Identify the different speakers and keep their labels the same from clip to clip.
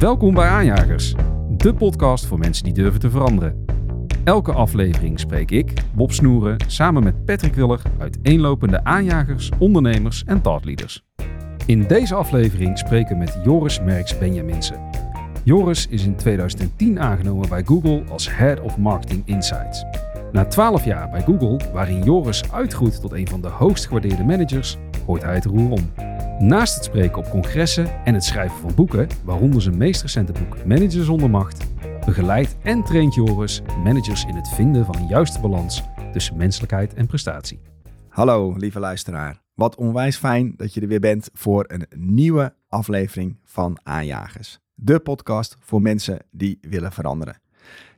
Speaker 1: Welkom bij Aanjagers, de podcast voor mensen die durven te veranderen. Elke aflevering spreek ik, Bob Snoeren, samen met Patrick Willer, uiteenlopende aanjagers, ondernemers en thoughtleaders. In deze aflevering spreken we met Joris Merks Benjaminsen. Joris is in 2010 aangenomen bij Google als Head of Marketing Insights. Na 12 jaar bij Google, waarin Joris uitgroeit tot een van de hoogst gewaardeerde managers, gooit hij het roer om. Naast het spreken op congressen en het schrijven van boeken, waaronder zijn meest recente boek Manager zonder macht, begeleidt en traint Joris managers in het vinden van een juiste balans tussen menselijkheid en prestatie.
Speaker 2: Hallo lieve luisteraar. Wat onwijs fijn dat je er weer bent voor een nieuwe aflevering van Aanjagers. De podcast voor mensen die willen veranderen.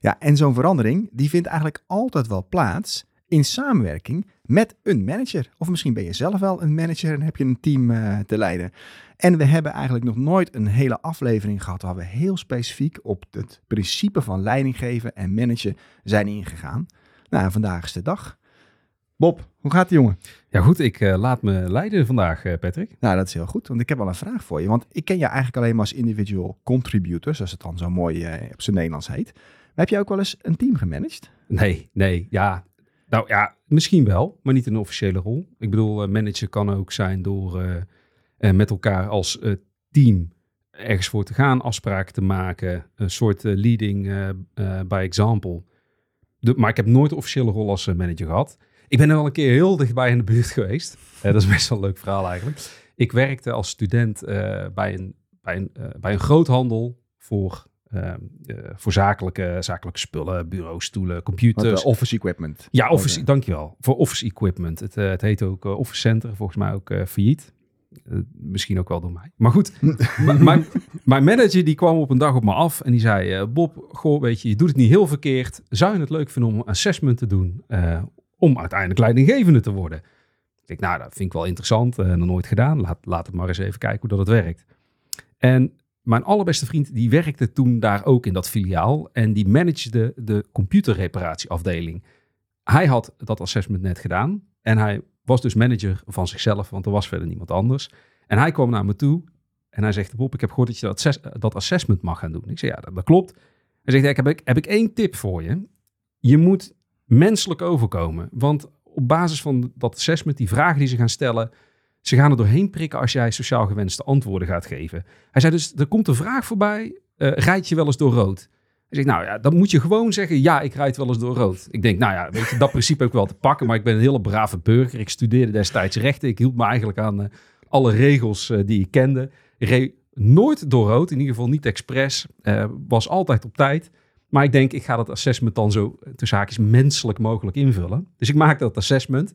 Speaker 2: Ja, en zo'n verandering die vindt eigenlijk altijd wel plaats in samenwerking met een manager. Of misschien ben je zelf wel een manager en heb je een team uh, te leiden. En we hebben eigenlijk nog nooit een hele aflevering gehad waar we heel specifiek op het principe van leiding geven en managen zijn ingegaan. Nou, vandaag is de dag. Bob, hoe gaat het jongen?
Speaker 1: Ja goed, ik uh, laat me leiden vandaag, uh, Patrick.
Speaker 2: Nou, dat is heel goed, want ik heb wel een vraag voor je. Want ik ken je eigenlijk alleen maar als individual contributor, zoals het dan zo mooi uh, op zijn Nederlands heet. Maar heb je ook wel eens een team gemanaged?
Speaker 1: Nee, nee, ja. Nou ja, misschien wel, maar niet in een officiële rol. Ik bedoel, manager kan ook zijn door met elkaar als team ergens voor te gaan, afspraken te maken, een soort leading by example. De, maar ik heb nooit een officiële rol als manager gehad. Ik ben er wel een keer heel dichtbij in de buurt geweest. Dat is best wel een leuk verhaal eigenlijk. Ik werkte als student bij, een, bij, een, bij een groothandel voor, voor zakelijke, zakelijke spullen, bureaus, stoelen, computers.
Speaker 2: office equipment.
Speaker 1: Ja, office, okay. dankjewel. Voor office equipment. Het, het heet ook Office Center, volgens mij ook failliet. misschien ook wel door mij. Maar goed, mijn, mijn manager die kwam op een dag op me af en die zei... Bob, goh, weet je, je doet het niet heel verkeerd. Zou je het leuk vinden om een assessment te doen om uiteindelijk leidinggevende te worden. Ik denk, nou, dat vind ik wel interessant. Nog nooit gedaan. Laat, laat het maar eens even kijken hoe dat het werkt. En mijn allerbeste vriend, die werkte toen daar ook in dat filiaal. En die managede de computerreparatieafdeling. Hij had dat assessment net gedaan. En hij was dus manager van zichzelf, want er was verder niemand anders. En hij kwam naar me toe en hij zegt, Bob, ik heb gehoord dat je dat, assess dat assessment mag gaan doen. Ik zei, ja, dat, dat klopt. Hij zegt, ja, heb, ik, heb ik één tip voor je. Je moet menselijk overkomen. Want op basis van dat assessment, die vragen die ze gaan stellen, ze gaan er doorheen prikken als jij sociaal gewenste antwoorden gaat geven. Hij zei dus, er komt een vraag voorbij, uh, rijd je wel eens door rood? Hij zegt, nou ja, dan moet je gewoon zeggen, ja, ik rijd wel eens door rood. Ik denk, nou ja, weet je, dat principe ook wel te pakken, maar ik ben een hele brave burger. Ik studeerde destijds rechten, ik hield me eigenlijk aan uh, alle regels uh, die ik kende. Reed nooit door rood, in ieder geval niet expres, was altijd op tijd. Maar ik denk, ik ga dat assessment dan zo tussen haakjes menselijk mogelijk invullen. Dus ik maak dat assessment.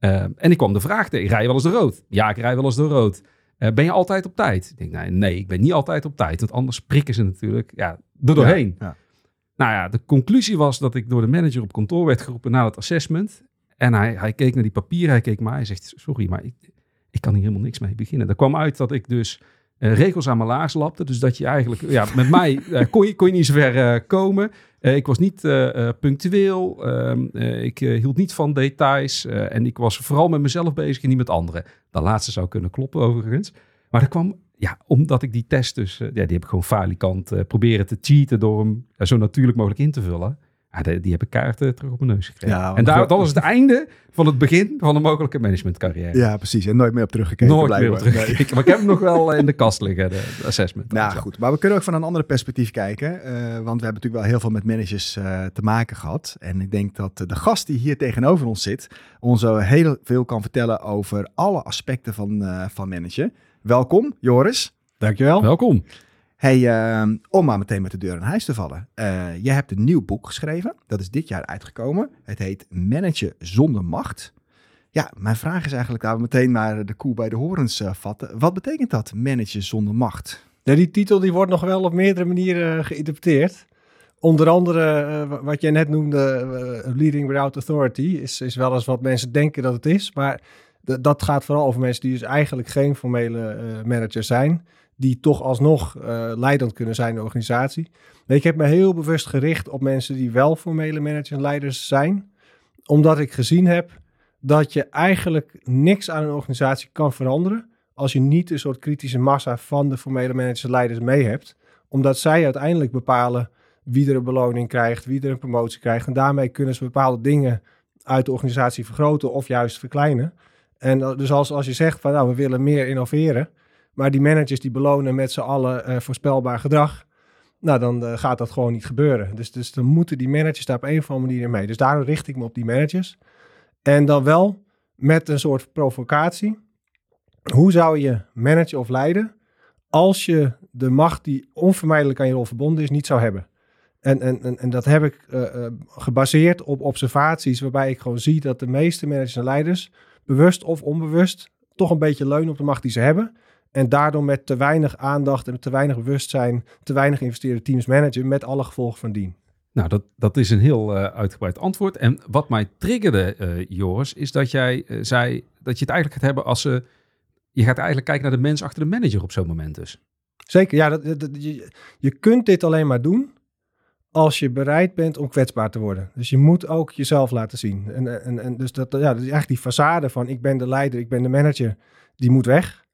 Speaker 1: Uh, en ik kwam de vraag tegen, rij je wel eens door rood? Ja, ik rij wel eens door rood. Uh, ben je altijd op tijd? Ik denk, nee, nee, ik ben niet altijd op tijd. Want anders prikken ze natuurlijk ja, er doorheen. Ja, ja. Nou ja, de conclusie was dat ik door de manager op kantoor werd geroepen na het assessment. En hij, hij keek naar die papieren, hij keek maar, hij zegt, sorry, maar ik, ik kan hier helemaal niks mee beginnen. Er kwam uit dat ik dus uh, regels aan mijn laars lapte. Dus dat je eigenlijk, ja, met mij uh, kon, je, kon je niet zo ver uh, komen. Ik was niet punctueel. Ehm, ik hield niet van details. en ik was vooral met mezelf bezig en niet met anderen. De laatste zou kunnen kloppen overigens. Maar er kwam, ja, omdat ik die test dus, ja, die heb ik gewoon falikant proberen te cheaten door hem zo natuurlijk mogelijk in te vullen. Ja, die, die heb ik kaarten terug op mijn neus gekregen. Ja, en daar, dat was het einde van het begin van een mogelijke managementcarrière.
Speaker 2: Ja, precies. En nooit meer op teruggekeken.
Speaker 1: Nooit meer op teruggekeken. Nee. Maar ik heb hem nog wel in de kast liggen, de, assessment.
Speaker 2: Nou goed, maar we kunnen ook van een andere perspectief kijken. Uh, want we hebben natuurlijk wel heel veel met managers uh, te maken gehad. En ik denk dat de gast die hier tegenover ons zit, ons heel veel kan vertellen over alle aspecten van, uh, van managen. Welkom, Joris.
Speaker 1: Dankjewel. Welkom.
Speaker 2: Hey, uh, om maar meteen met de deur in huis te vallen. Uh, je hebt een nieuw boek geschreven. Dat is dit jaar uitgekomen. Het heet Managen zonder macht. Ja, mijn vraag is eigenlijk, we meteen maar de koe bij de horens uh, vatten. Wat betekent dat, managen zonder macht?
Speaker 3: Ja, die titel die wordt nog wel op meerdere manieren geïnterpreteerd. Onder andere, wat jij net noemde, Leading Without Authority, is, is wel eens wat mensen denken dat het is. Maar dat gaat vooral over mensen die dus eigenlijk geen formele manager zijn die toch alsnog uh, leidend kunnen zijn in de organisatie. Ik heb me heel bewust gericht op mensen die wel formele managers en leiders zijn, omdat ik gezien heb dat je eigenlijk niks aan een organisatie kan veranderen als je niet een soort kritische massa van de formele managers en leiders mee hebt Omdat zij uiteindelijk bepalen wie er een beloning krijgt, wie er een promotie krijgt. En daarmee kunnen ze bepaalde dingen uit de organisatie vergroten of juist verkleinen. En uh, dus als, als je zegt van nou, we willen meer innoveren, maar die managers die belonen met z'n allen uh, voorspelbaar gedrag, nou dan uh, gaat dat gewoon niet gebeuren. Dus, dus dan moeten die managers daar op een of andere manier mee. Dus daarom richt ik me op die managers. En dan wel met een soort provocatie. Hoe zou je managen of leiden als je de macht die onvermijdelijk aan je rol verbonden is, niet zou hebben? En, en, en, en dat heb ik uh, gebaseerd op observaties waarbij ik gewoon zie dat de meeste managers en leiders, bewust of onbewust, toch een beetje leunen op de macht die ze hebben. En daardoor met te weinig aandacht en te weinig bewustzijn, te weinig investeren teams managen met alle gevolgen van dien.
Speaker 1: Nou, dat, dat is een heel uh, uitgebreid antwoord. En wat mij triggerde, uh, Joris, is dat jij uh, zei dat je het eigenlijk gaat hebben als ze. je gaat eigenlijk kijken naar de mens achter de manager op zo'n moment dus.
Speaker 3: Zeker, ja. Dat, dat, je, je kunt dit alleen maar doen als je bereid bent om kwetsbaar te worden. Dus je moet ook jezelf laten zien. En, en, en dus dat, ja, dat is eigenlijk die façade van ik ben de leider, ik ben de manager, die moet weg.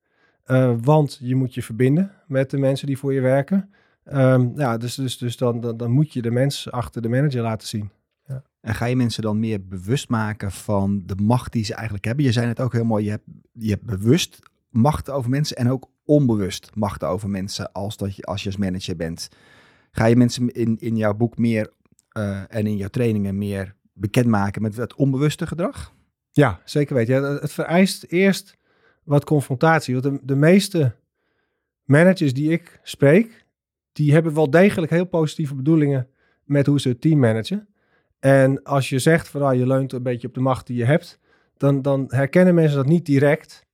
Speaker 3: Uh, want je moet je verbinden met de mensen die voor je werken. Um, ja, dus, dus, dus dan, dan, dan, moet je de mens achter de manager laten zien. Ja.
Speaker 2: En ga je mensen dan meer bewust maken van de macht die ze eigenlijk hebben? Je zei het ook heel mooi, je hebt, je hebt bewust macht over mensen en ook onbewust macht over mensen als, dat je, als je als manager bent. Ga je mensen in, in jouw boek meer uh, en in jouw trainingen meer bekendmaken met het onbewuste gedrag?
Speaker 3: Ja, zeker weten. Ja, het vereist eerst wat confrontatie. Want de, de meeste managers die ik spreek, die hebben wel degelijk heel positieve bedoelingen met hoe ze het team managen. En als je zegt van ah, je leunt een beetje op de macht die je hebt, dan, dan herkennen mensen dat niet direct.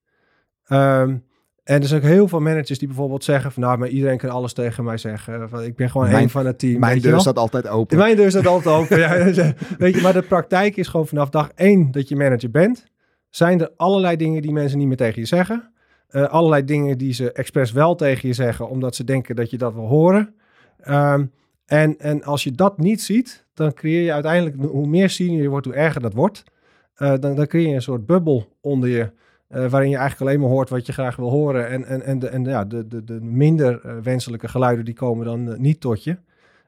Speaker 3: Um, en er zijn ook heel veel managers die bijvoorbeeld zeggen van nou, maar iedereen kan alles tegen mij zeggen. Van, ik ben gewoon
Speaker 2: mijn,
Speaker 3: één van het team.
Speaker 2: Mijn deur staat altijd open.
Speaker 3: Mijn deur staat altijd open. ja, weet je, maar de praktijk is gewoon vanaf dag één dat je manager bent, zijn er allerlei dingen die mensen niet meer tegen je zeggen. Uh, allerlei dingen die ze expres wel tegen je zeggen, omdat ze denken dat je dat wil horen. Um, en, en als je dat niet ziet, dan creëer je uiteindelijk, hoe meer senior je wordt, hoe erger dat wordt. Uh, dan, dan creëer je een soort bubbel onder je, uh, waarin je eigenlijk alleen maar hoort wat je graag wil horen. En, en, en, de, en ja, de, de, de minder wenselijke geluiden, die komen dan niet tot je.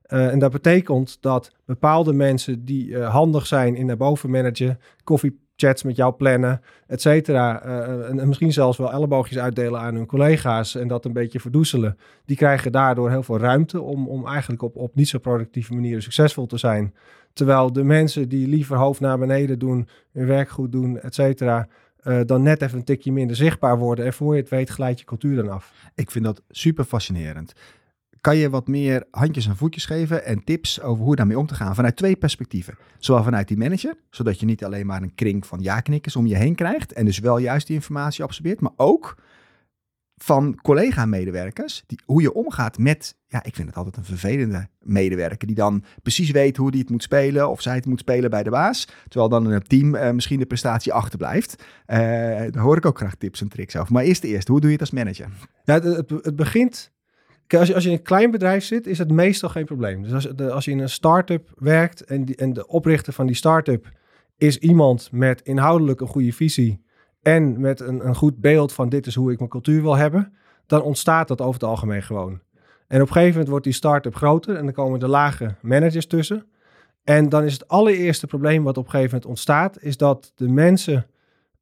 Speaker 3: en dat betekent dat bepaalde mensen die handig zijn in naar boven managen, koffiechats met jou plannen, et cetera. en, en misschien zelfs wel elleboogjes uitdelen aan hun collega's en dat een beetje verdoezelen. Die krijgen daardoor heel veel ruimte om, om eigenlijk op, op niet zo productieve manieren succesvol te zijn. Terwijl de mensen die liever hoofd naar beneden doen, hun werk goed doen, et cetera, uh, dan net even een tikje minder zichtbaar worden. En voor je het weet, glijdt je cultuur dan af.
Speaker 2: Ik vind dat super fascinerend. Kan je wat meer handjes en voetjes geven en tips over hoe daarmee om te gaan? Vanuit twee perspectieven. Zowel vanuit die manager, zodat je niet alleen maar een kring van ja-knikkers om je heen krijgt. En dus wel juist die informatie absorbeert. Maar ook van collega-medewerkers, hoe je omgaat met, ja, ik vind het altijd een vervelende medewerker, die dan precies weet hoe die het moet spelen of zij het moet spelen bij de baas, terwijl dan in het team uh, misschien de prestatie achterblijft. Uh, daar hoor ik ook graag tips en tricks over. Maar eerst eerst, hoe doe je het als manager?
Speaker 3: Ja, het, het, het begint, als je, als je in een klein bedrijf zit, is het meestal geen probleem. Dus als, de, als je in een start-up werkt en, en de oprichter van die start-up is iemand met inhoudelijk een goede visie en met een, een goed beeld van dit is hoe ik mijn cultuur wil hebben, dan ontstaat dat over het algemeen gewoon. En op een gegeven moment wordt die start-up groter en dan komen de lage managers tussen. En dan is het allereerste probleem wat op een gegeven moment ontstaat, is dat de mensen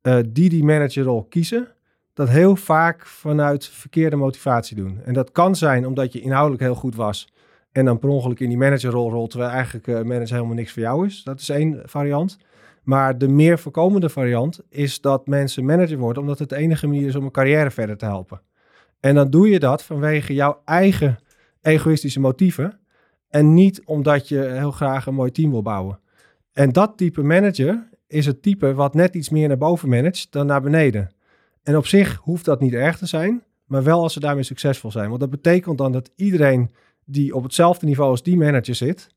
Speaker 3: uh, die die managerrol kiezen, dat heel vaak vanuit verkeerde motivatie doen. En dat kan zijn omdat je inhoudelijk heel goed was en dan per ongeluk in die managerrol rolt, terwijl eigenlijk uh, manager helemaal niks voor jou is. Dat is één variant. Maar de meer voorkomende variant is dat mensen manager worden, omdat het de enige manier is om een carrière verder te helpen. En dan doe je dat vanwege jouw eigen egoïstische motieven en niet omdat je heel graag een mooi team wil bouwen. En dat type manager is het type wat net iets meer naar boven managt dan naar beneden. En op zich hoeft dat niet erg te zijn, maar wel als ze daarmee succesvol zijn. Want dat betekent dan dat iedereen die op hetzelfde niveau als die manager zit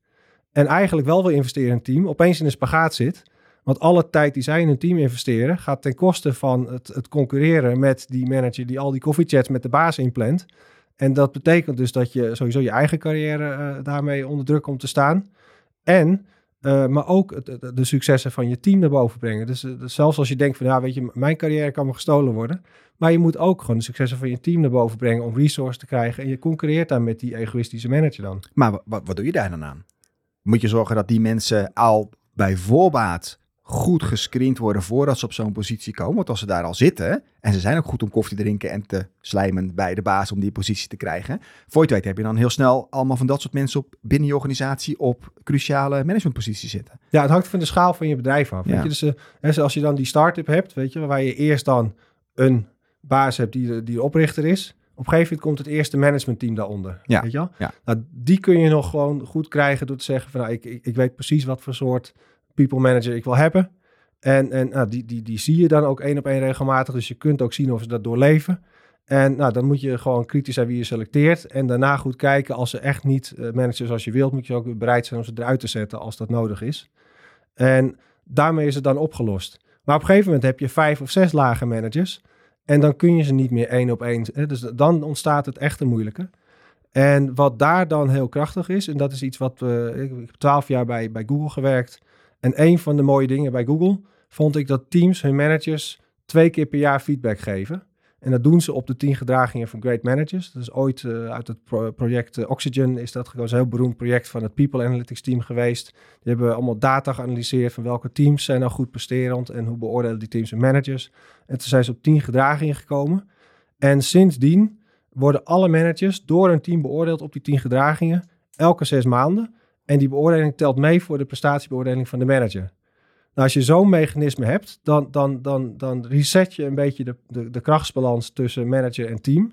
Speaker 3: en eigenlijk wel wil investeren in een team, opeens in een spagaat zit want alle tijd die zij in een team investeren, gaat ten koste van het, het concurreren met die manager die al die koffiechats met de baas inplant. En dat betekent dus dat je sowieso je eigen carrière uh, daarmee onder druk komt te staan. En Uh, maar ook de, successen van je team naar boven brengen. Dus, dus, zelfs als je denkt van, ja, weet je, mijn carrière kan me gestolen worden. Maar je moet ook gewoon de successen van je team naar boven brengen om resources te krijgen. En je concurreert dan met die egoïstische manager dan.
Speaker 2: Maar wat doe je daar dan aan? Moet je zorgen dat die mensen al bij voorbaat goed gescreend worden voordat ze op zo'n positie komen. Want als ze daar al zitten, en ze zijn ook goed om koffie te drinken en te slijmen bij de baas om die positie te krijgen. Voor je het weet heb je dan heel snel allemaal van dat soort mensen op binnen je organisatie op cruciale managementposities zitten.
Speaker 3: Ja, het hangt van de schaal van je bedrijf af. Ja. Weet je? Dus uh, als je dan die start-up hebt, weet je, waar je eerst dan een baas hebt die, die de oprichter is. Op een gegeven moment komt het eerste managementteam daaronder. Ja. Weet je wel? Ja. Nou, die kun je nog gewoon goed krijgen door te zeggen van nou, ik, ik, ik weet precies wat voor soort people manager ik wil hebben. En, en nou, die, die, die zie je dan ook één op één regelmatig. Dus je kunt ook zien of ze dat doorleven. En nou, dan moet je gewoon kritisch zijn wie je selecteert. En daarna goed kijken. Als ze echt niet uh, managen zoals je wilt, moet je ook bereid zijn om ze eruit te zetten als dat nodig is. En daarmee is het dan opgelost. Maar op een gegeven moment heb je vijf of zes lage managers. En dan kun je ze niet meer één op één. Dus dan ontstaat het echt een moeilijke. En wat daar dan heel krachtig is, en dat is iets wat we. Ik heb twaalf jaar bij, bij Google gewerkt. En een van de mooie dingen bij Google vond ik dat teams hun managers twee keer per jaar feedback geven. En dat doen ze op de tien gedragingen van great managers. Dat is ooit uh, uit het project uh, Oxygen is dat, een heel beroemd project van het People Analytics team geweest. Die hebben allemaal data geanalyseerd van welke teams zijn nou goed presterend en hoe beoordelen die teams hun managers. En toen zijn ze op tien gedragingen gekomen. En sindsdien worden alle managers door een team beoordeeld op die tien gedragingen elke zes maanden. En die beoordeling telt mee voor de prestatiebeoordeling van de manager. Nou, als je zo'n mechanisme hebt, dan, dan, dan, dan reset je een beetje de, de, de krachtsbalans tussen manager en team.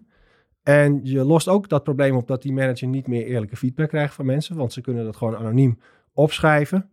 Speaker 3: En je lost ook dat probleem op dat die manager niet meer eerlijke feedback krijgt van mensen, want ze kunnen dat gewoon anoniem opschrijven.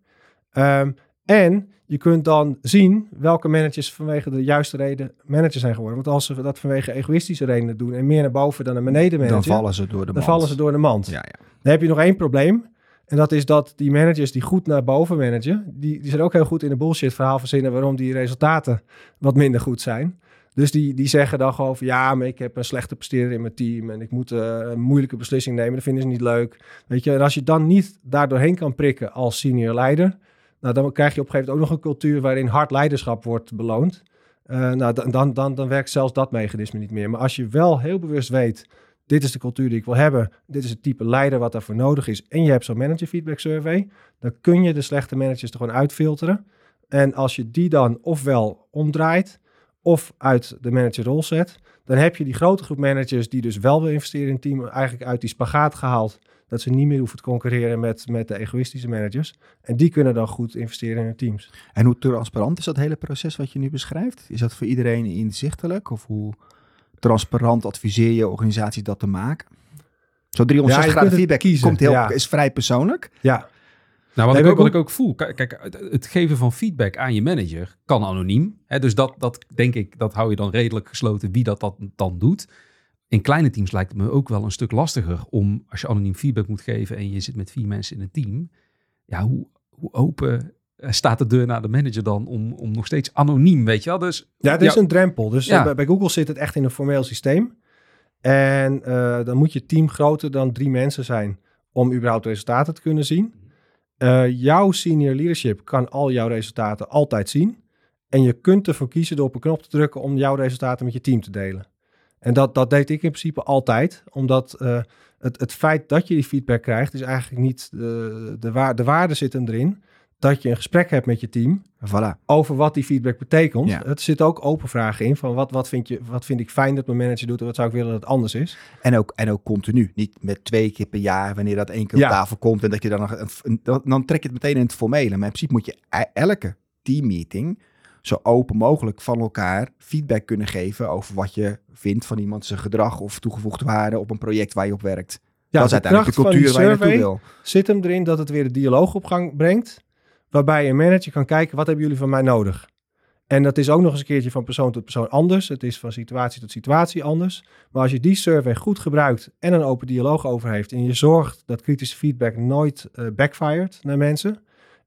Speaker 3: Um, en je kunt dan zien welke managers vanwege de juiste reden manager zijn geworden. Want als ze dat vanwege egoïstische redenen doen en meer naar boven dan naar beneden manager,
Speaker 2: dan vallen ze door de
Speaker 3: dan
Speaker 2: mand.
Speaker 3: vallen ze door de mand. Ja, ja. Dan heb je nog één probleem. En dat is dat die managers die goed naar boven managen, die, die zijn ook heel goed in een bullshit verhaal verzinnen waarom die resultaten wat minder goed zijn. Dus die, die zeggen dan gewoon ja, maar ik heb een slechte presteerder in mijn team en ik moet uh, een moeilijke beslissing nemen. Dat vinden ze niet leuk. Weet je, en als je dan niet daar doorheen kan prikken als senior leider, nou, dan krijg je op een gegeven moment ook nog een cultuur waarin hard leiderschap wordt beloond. Uh, nou, dan, dan, dan werkt zelfs dat mechanisme niet meer. Maar als je wel heel bewust weet dit is de cultuur die ik wil hebben, dit is het type leider wat daarvoor nodig is, en je hebt zo'n manager feedback survey, dan kun je de slechte managers er gewoon uitfilteren. En als je die dan ofwel omdraait, of uit de managerrol zet, dan heb je die grote groep managers die dus wel wil investeren in het team, eigenlijk uit die spagaat gehaald, dat ze niet meer hoeven te concurreren met, met de egoïstische managers. En die kunnen dan goed investeren in hun teams.
Speaker 2: En hoe transparant is dat hele proces wat je nu beschrijft? Is dat voor iedereen inzichtelijk? Of hoe transparant adviseer je organisatie dat te maken? Zo 360 graden feedback kiezen, komt heel, is vrij persoonlijk.
Speaker 3: Ja.
Speaker 1: Nou, wat, ik ook, wat ik ook voel, kijk, het geven van feedback aan je manager kan anoniem. Hè, dus dat, dat denk ik, dat hou je dan redelijk gesloten wie dat, dat dan doet. In kleine teams lijkt het me ook wel een stuk lastiger om, als je anoniem feedback moet geven en je zit met vier mensen in een team, ja, hoe, hoe open staat de deur naar de manager dan om, om nog steeds anoniem, weet je wel? Dus,
Speaker 3: ja, het is een drempel. Dus ja. Eh, bij, Google zit het echt in een formeel systeem. En uh, dan moet je team groter dan drie mensen zijn om überhaupt resultaten te kunnen zien. jouw senior leadership kan al jouw resultaten altijd zien. En je kunt ervoor kiezen door op een knop te drukken om jouw resultaten met je team te delen. En dat, dat deed ik in principe altijd, omdat het, het feit dat je die feedback krijgt, is eigenlijk niet de, de, waar, de waarde zit hem erin dat je een gesprek hebt met je team
Speaker 2: voilà.
Speaker 3: over wat die feedback betekent. Ja. Het zit ook open vragen in van wat, wat, vind je, wat vind ik fijn dat mijn manager doet en wat zou ik willen dat het anders is.
Speaker 2: En ook, en ook continu, niet met twee keer per jaar wanneer dat één keer op tafel komt en dat je dan nog een, dan trek je het meteen in het formele. Maar in principe moet je e-, elke teammeeting zo open mogelijk van elkaar feedback kunnen geven over wat je vindt van iemand zijn gedrag of toegevoegde waarde op een project waar je op werkt. Ja, dat is uiteindelijk de cultuur waar je naartoe wil.
Speaker 3: Zit hem erin dat het weer de dialoog op gang brengt waarbij een manager kan kijken, wat hebben jullie van mij nodig? En dat is ook nog eens een keertje van persoon tot persoon anders. Het is van situatie tot situatie anders. Maar als je die survey goed gebruikt en een open dialoog over heeft... en je zorgt dat kritische feedback nooit uh, backfired naar mensen...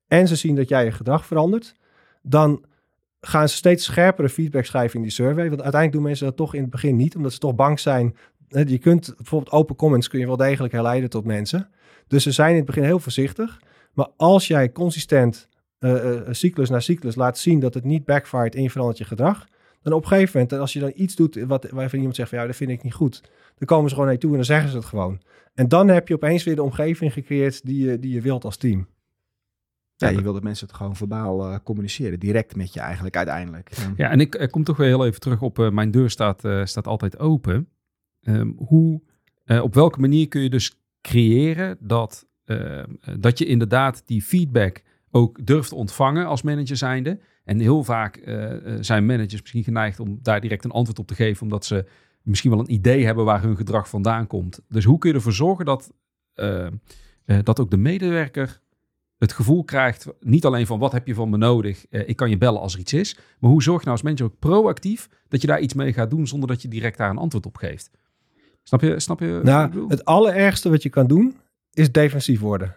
Speaker 3: en ze zien dat jij je gedrag verandert... dan gaan ze steeds scherpere feedback schrijven in die survey. Want uiteindelijk doen mensen dat toch in het begin niet... omdat ze toch bang zijn... Je kunt bijvoorbeeld open comments kun je wel degelijk herleiden tot mensen. Dus ze zijn in het begin heel voorzichtig... Maar als jij consistent uh, cyclus na cyclus laat zien dat het niet backfired en je verandert je gedrag, dan op een gegeven moment, als je dan iets doet wat, waarvan iemand zegt van ja, dat vind ik niet goed, dan komen ze gewoon naar je toe en dan zeggen ze het gewoon. En dan heb je opeens weer de omgeving gecreëerd die je, die je wilt als team.
Speaker 2: Ja, je wil dat mensen het gewoon verbaal uh, communiceren, direct met je eigenlijk uiteindelijk.
Speaker 1: Ja, en ik, kom toch weer heel even terug op mijn deur staat, staat altijd open. Um, hoe, op welke manier kun je dus creëren dat, dat je inderdaad die feedback ook durft ontvangen als manager zijnde. En heel vaak uh, zijn managers misschien geneigd om daar direct een antwoord op te geven, omdat ze misschien wel een idee hebben waar hun gedrag vandaan komt. Dus hoe kun je ervoor zorgen dat, uh, dat ook de medewerker het gevoel krijgt, niet alleen van wat heb je van me nodig, ik kan je bellen als er iets is, maar hoe zorg je nou als manager ook proactief dat je daar iets mee gaat doen zonder dat je direct daar een antwoord op geeft? Snap je? Snap je
Speaker 3: nou, het allerergste wat je kan doen is defensief worden.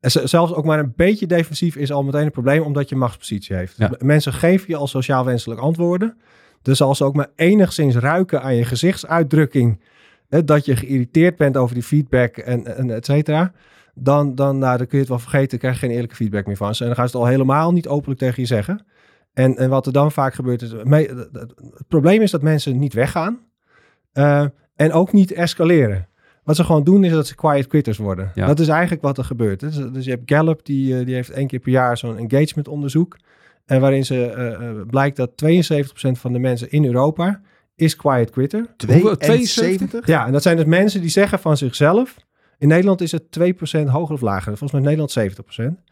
Speaker 3: En zelfs ook maar een beetje defensief is al meteen een probleem, omdat je machtspositie heeft. Mensen geven je al sociaal wenselijk antwoorden. Dus als ze ook maar enigszins ruiken aan je gezichtsuitdrukking, hè, dat je geïrriteerd bent over die feedback en, en et cetera, dan, dan, nou, dan kun je het wel vergeten, krijg je geen eerlijke feedback meer van ze. En dan gaan ze het al helemaal niet openlijk tegen je zeggen. En, en wat er dan vaak gebeurt, is, het probleem is dat mensen niet weggaan uh, en ook niet escaleren. Wat ze gewoon doen is dat ze quiet quitters worden. Dat is eigenlijk wat er gebeurt. Dus, dus je hebt Gallup, die, eh, die heeft één keer per jaar zo'n engagement onderzoek. En waarin ze uh, blijkt dat 72% van de mensen in Europa is quiet quitter.
Speaker 2: 72?
Speaker 3: Ja, en dat zijn dus mensen die zeggen van zichzelf. In Nederland is het 2% hoger of lager. Volgens mij in Nederland 70%.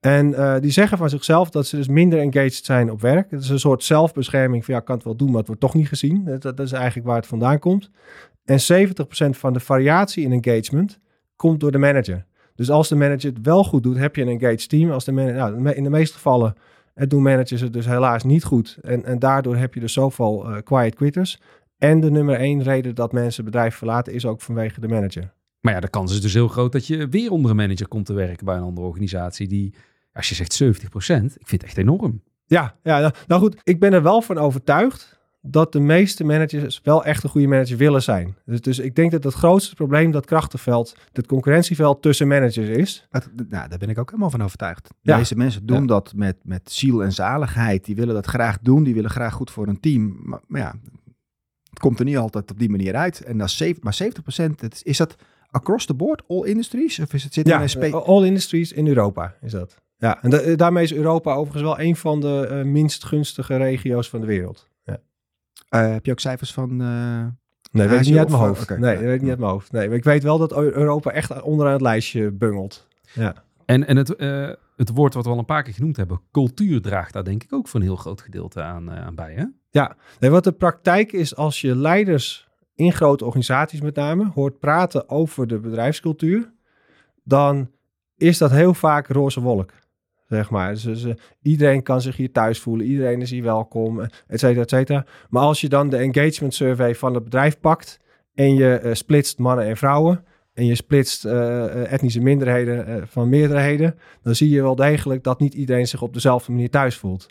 Speaker 3: En uh, die zeggen van zichzelf dat ze dus minder engaged zijn op werk. Het is een soort zelfbescherming van ja, ik kan het wel doen, maar het wordt toch niet gezien. Dat, dat is eigenlijk waar het vandaan komt. En 70% van de variatie in engagement komt door de manager. Dus als de manager het wel goed doet, heb je een engaged team. Als de manager, nou, in de meeste gevallen het doen managers het dus helaas niet goed. En, en daardoor heb je dus zoveel uh, quiet quitters. En de nummer één reden dat mensen bedrijf verlaten is ook vanwege de manager.
Speaker 1: Maar ja, de kans is dus heel groot dat je weer onder een manager komt te werken bij een andere organisatie. Die, als je zegt 70%, ik vind het echt enorm.
Speaker 3: Ja, ja nou, nou goed, ik ben er wel van overtuigd dat de meeste managers wel echt een goede manager willen zijn. Dus, dus ik denk dat het grootste probleem dat krachtenveld, het concurrentieveld tussen managers is.
Speaker 2: Dat, nou, daar ben ik ook helemaal van overtuigd. Ja. Deze mensen doen dat met, met ziel en zaligheid. Die willen dat graag doen, die willen graag goed voor een team. Maar, maar ja, het komt er niet altijd op die manier uit. En dat is maar 70% is dat across the board, all industries? Of is het zit
Speaker 3: ja, in all industries in Europa is dat. Ja, en daarmee is Europa overigens wel een van de uh, minst gunstige regio's van de wereld.
Speaker 2: Uh, heb je ook cijfers van... Uh,
Speaker 3: nee, weet ik niet uit mijn hoofd. Okay. Nee, weet ik niet uit mijn hoofd. Nee, maar ik weet wel dat Europa echt onderaan het lijstje bungelt. Ja.
Speaker 1: En, en het, uh, het woord wat we al een paar keer genoemd hebben, cultuur draagt daar denk ik ook voor een heel groot gedeelte aan, aan bij. Hè?
Speaker 3: Ja, nee, wat de praktijk is als je leiders in grote organisaties met name hoort praten over de bedrijfscultuur, dan is dat heel vaak roze wolk. Zeg maar. Dus, iedereen kan zich hier thuis voelen, iedereen is hier welkom, et cetera, et cetera. Maar als je dan de engagement survey van het bedrijf pakt en je uh, splitst mannen en vrouwen en je splitst uh, etnische minderheden van meerderheden, dan zie je wel degelijk dat niet iedereen zich op dezelfde manier thuis voelt.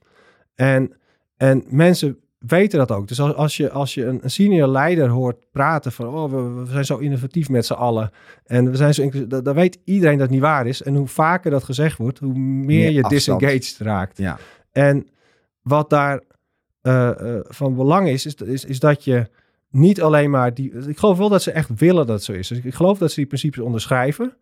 Speaker 3: En, en mensen weten dat ook. Dus als, als je, als je een, senior leider hoort praten van... oh, we, we zijn zo innovatief met z'n allen. En we zijn zo... Dan weet iedereen dat het niet waar is. En hoe vaker dat gezegd wordt, hoe meer, je disengaged raakt.
Speaker 2: Ja.
Speaker 3: En wat daar uh, uh, van belang is, is, is, is dat je niet alleen maar die... Ik geloof wel dat ze echt willen dat het zo is. Dus ik geloof dat ze die principes onderschrijven.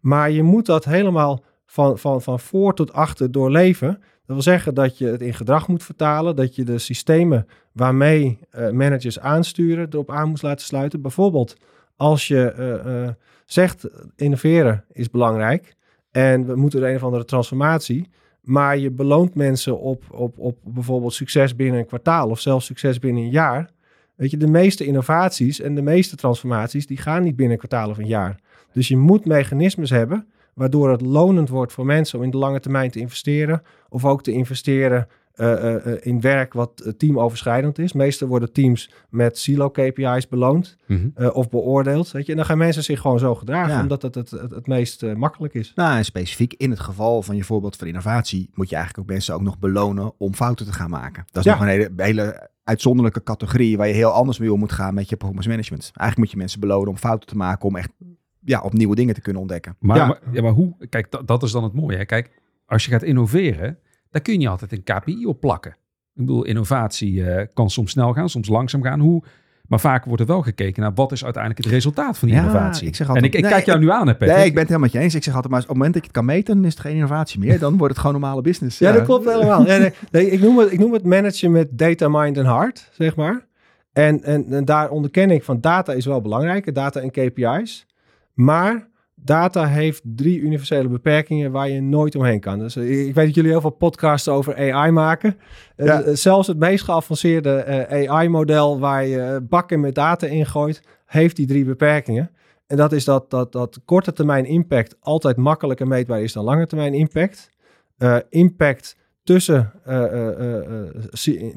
Speaker 3: Maar je moet dat helemaal van, van, van voor tot achter doorleven. Dat wil zeggen dat je het in gedrag moet vertalen, dat je de systemen waarmee uh, managers aansturen erop aan moet laten sluiten. Bijvoorbeeld als je uh, uh, zegt innoveren is belangrijk en we moeten een of andere transformatie, maar je beloont mensen op, op, op bijvoorbeeld succes binnen een kwartaal of zelfs succes binnen een jaar. Weet je, de meeste innovaties en de meeste transformaties die gaan niet binnen een kwartaal of een jaar. Dus je moet mechanismes hebben waardoor het lonend wordt voor mensen om in de lange termijn te investeren. Of ook te investeren uh, uh, in werk wat teamoverschrijdend is. Meestal worden teams met silo KPI's beloond mm -hmm. of beoordeeld. Weet je? En dan gaan mensen zich gewoon zo gedragen, ja. omdat het het, het, het meest makkelijk is.
Speaker 2: Nou, en specifiek in het geval van je voorbeeld van innovatie, moet je eigenlijk ook mensen ook nog belonen om fouten te gaan maken. Dat is ja. nog een hele, hele uitzonderlijke categorie waar je heel anders mee om moet gaan met je performance management. Eigenlijk moet je mensen belonen om fouten te maken, om echt ja, op nieuwe dingen te kunnen ontdekken.
Speaker 1: Maar,
Speaker 3: Ja.
Speaker 1: maar, ja, maar hoe? Kijk, dat, dat is dan het mooie. Hè? Kijk, als je gaat innoveren, dan kun je niet altijd een KPI op plakken. Ik bedoel, innovatie eh, kan soms snel gaan, soms langzaam gaan. Hoe? Maar vaak wordt er wel gekeken naar wat is uiteindelijk het resultaat van die
Speaker 2: Ja,
Speaker 1: innovatie.
Speaker 2: ik zeg
Speaker 1: en
Speaker 2: altijd-
Speaker 1: ik, ik
Speaker 2: Nee,
Speaker 1: kijk jou nu aan, hè, Patrick.
Speaker 2: Nee, ik ben het helemaal met je eens. Ik zeg altijd maar, op het moment dat je het kan meten, dan is het geen innovatie meer. Dan wordt het gewoon normale business.
Speaker 3: Ja, dat klopt helemaal. Ja, nee, nee, ik, noem het, ik noem het managen met data, mind en heart, zeg maar. En, en, en daar onderken ik van data is wel belangrijk, data en KPI's. Maar data heeft drie universele beperkingen waar je nooit omheen kan. Dus eh, ik weet dat jullie heel veel podcasts over AI maken. Eh,
Speaker 2: Ja.
Speaker 3: eh, zelfs het meest geavanceerde AI-model waar je bakken met data ingooit, heeft die drie beperkingen. En dat is dat, dat, dat korte termijn impact altijd makkelijker meetbaar is dan lange termijn impact. Impact tussen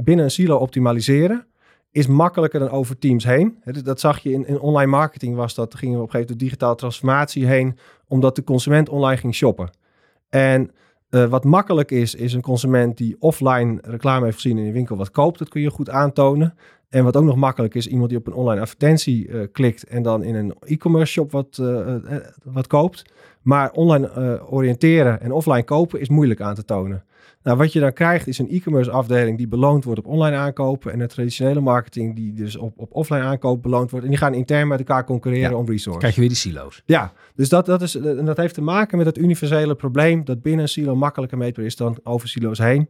Speaker 3: binnen een silo optimaliseren is makkelijker dan over teams heen. Dat zag je in, in online marketing was dat gingen we op een gegeven moment de digitale transformatie heen omdat de consument online ging shoppen. En eh, wat makkelijk is, is een consument die offline reclame heeft gezien in de winkel wat koopt. Dat kun je goed aantonen. En wat ook nog makkelijk is, iemand die op een online advertentie eh, klikt en dan in een e-commerce shop wat, eh, wat koopt. Maar online oriënteren en offline kopen is moeilijk aan te tonen. Nou, wat je dan krijgt is een e-commerce afdeling die beloond wordt op online aankopen en een traditionele marketing die dus op, op offline aankoop beloond wordt. En die gaan intern met elkaar concurreren
Speaker 1: Ja.
Speaker 3: om resources.
Speaker 1: krijg je weer die silo's.
Speaker 3: Ja, dus dat, dat, is, en dat heeft te maken met het universele probleem dat binnen een silo makkelijker meetbaar is dan over silo's heen.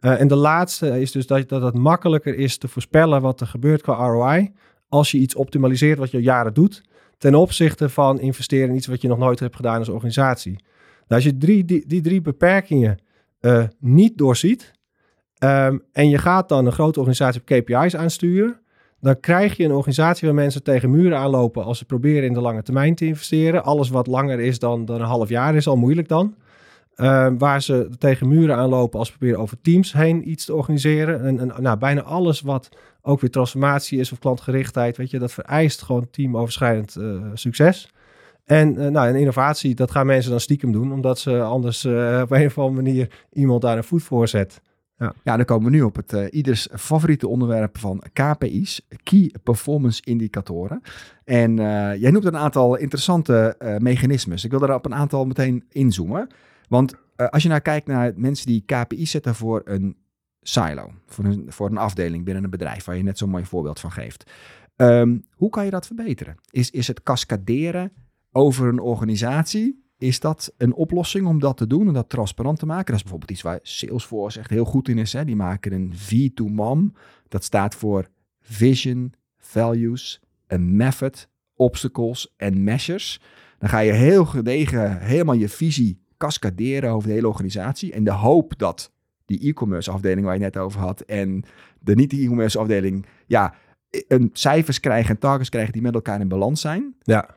Speaker 3: Eh, en de laatste is dus dat, dat het makkelijker is te voorspellen wat er gebeurt qua ROI als je iets optimaliseert wat je al jaren doet, ten opzichte van investeren in iets wat je nog nooit hebt gedaan als organisatie. Nou, als je drie, die, die drie beperkingen eh, niet doorziet ehm, en je gaat dan een grote organisatie op KPI's aansturen, dan krijg je een organisatie waar mensen tegen muren aanlopen als ze proberen in de lange termijn te investeren. Alles wat langer is dan, dan een half jaar is al moeilijk dan. Ehm, waar ze tegen muren aanlopen als ze proberen over teams heen iets te organiseren. En, nou, bijna alles wat ook weer transformatie is of klantgerichtheid, weet je, dat vereist gewoon teamoverschrijdend eh, succes. En eh, nou, een innovatie, dat gaan mensen dan stiekem doen, omdat ze anders eh, op een of andere manier iemand daar een voet voor zet.
Speaker 2: Ja, dan komen we nu op het eh, ieders favoriete onderwerp van KPI's, Key Performance Indicatoren. En jij noemt een aantal interessante mechanismes. Ik wil daar op een aantal meteen inzoomen. Want als je nou kijkt naar mensen die KPI's zetten voor een silo, voor een, voor een afdeling binnen een bedrijf, waar je net zo'n mooi voorbeeld van geeft. Ehm, hoe kan je dat verbeteren? Is, is het cascaderen over een organisatie? Is dat een oplossing om dat te doen, om dat transparant te maken? Dat is bijvoorbeeld iets waar Salesforce echt heel goed in is. Hè? Die maken een V2MOM. Dat staat voor Vision, Values, a Method, Obstacles en Measures. Dan ga je heel gedegen helemaal je visie cascaderen over de hele organisatie. En de hoop dat die e-commerce afdeling waar je net over had en de niet-e-commerce afdeling, ja, een cijfers krijgen en targets krijgen die met elkaar in balans zijn.
Speaker 3: Ja.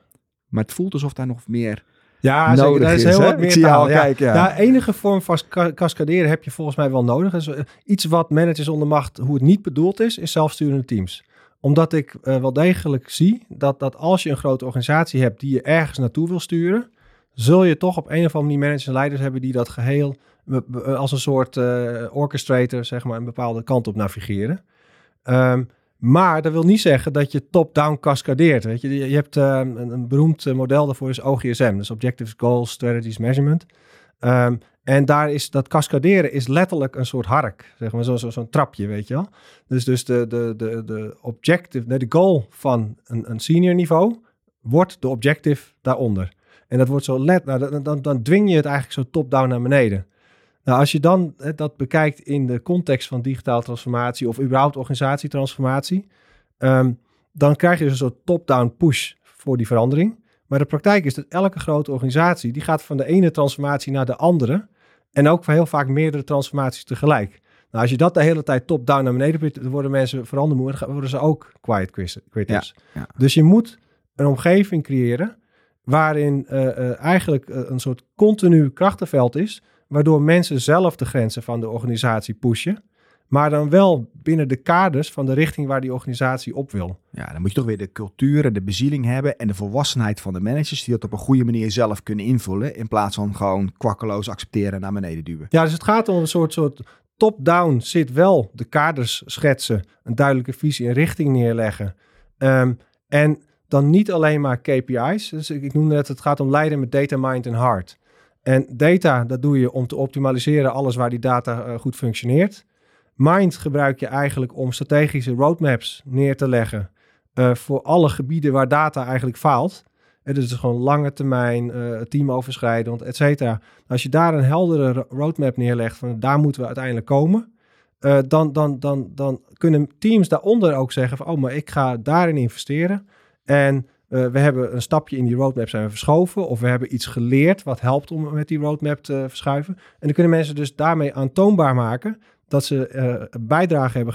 Speaker 2: Maar het voelt alsof daar nog meer
Speaker 3: Ja,
Speaker 2: nodig
Speaker 3: zeker. Is
Speaker 2: is.
Speaker 3: heel
Speaker 2: hè?
Speaker 3: wat meer taal.
Speaker 2: al
Speaker 3: ja.
Speaker 2: kijken. Ja.
Speaker 3: Ja, enige vorm van ca- cascaderen heb je volgens mij wel nodig. Dus, eh, iets wat managers onder macht, hoe het niet bedoeld is, is zelfsturende teams. Omdat ik eh, wel degelijk zie dat, dat als je een grote organisatie hebt die je ergens naartoe wil sturen, zul je toch op een of andere manier managers en leiders hebben die dat geheel eh, eh, als een soort eh, orchestrator, zeg maar, een bepaalde kant op navigeren. Ehm, maar dat wil niet zeggen dat je top-down cascadeert. Weet je, je hebt eh, een, een beroemd eh, model daarvoor is OGSM, dus Objectives, Goals, Strategies, Measurement. Ehm, en daar is dat cascaderen is letterlijk een soort hark, zeg maar, zo'n zo, trapje, weet je wel. Dus, dus de, de, de, de objective, de goal van een, een senior niveau wordt de objective daaronder. En dat wordt zo let, nou, dan, dan, dan dwing je het eigenlijk zo top-down naar beneden. Nou, als je dan eh, dat bekijkt in de context van digitale transformatie of überhaupt organisatietransformatie, ehm, dan krijg je dus een soort top-down push voor die verandering. Maar de praktijk is dat elke grote organisatie, die gaat van de ene transformatie naar de andere. En ook heel vaak meerdere transformaties tegelijk. Nou, als je dat de hele tijd top-down naar beneden dan worden mensen verandermoe en dan worden ze ook quiet quitters.
Speaker 2: ja.
Speaker 3: Dus je moet een omgeving creëren waarin eh, eigenlijk eh, een soort continu krachtenveld is, waardoor mensen zelf de grenzen van de organisatie pushen, maar dan wel binnen de kaders van de richting waar die organisatie op wil.
Speaker 2: Ja, dan moet je toch weer de cultuur en de bezieling hebben en de volwassenheid van de managers die dat op een goede manier zelf kunnen invullen in plaats van gewoon kwakkeloos accepteren en naar beneden duwen.
Speaker 3: Ja, dus het gaat om een soort, soort top-down zit wel de kaders schetsen, een duidelijke visie en richting neerleggen. Ehm, en dan niet alleen maar KPI's. Dus ik, ik noemde het, het gaat om leiden met data, mind en heart. En data, dat doe je om te optimaliseren alles waar die data uh, goed functioneert. Mind gebruik je eigenlijk om strategische roadmaps neer te leggen uh, voor alle gebieden waar data eigenlijk faalt. En dus het is gewoon lange termijn, uh, teamoverschrijdend, et cetera. Als je daar een heldere roadmap neerlegt van daar moeten we uiteindelijk komen, dan, dan, dan, dan kunnen teams daaronder ook zeggen van oh, maar ik ga daarin investeren. En uh, we hebben een stapje in die roadmap zijn we verschoven. Of we hebben iets geleerd wat helpt om met die roadmap te verschuiven. En dan kunnen mensen dus daarmee aantoonbaar maken dat ze uh, bijdrage hebben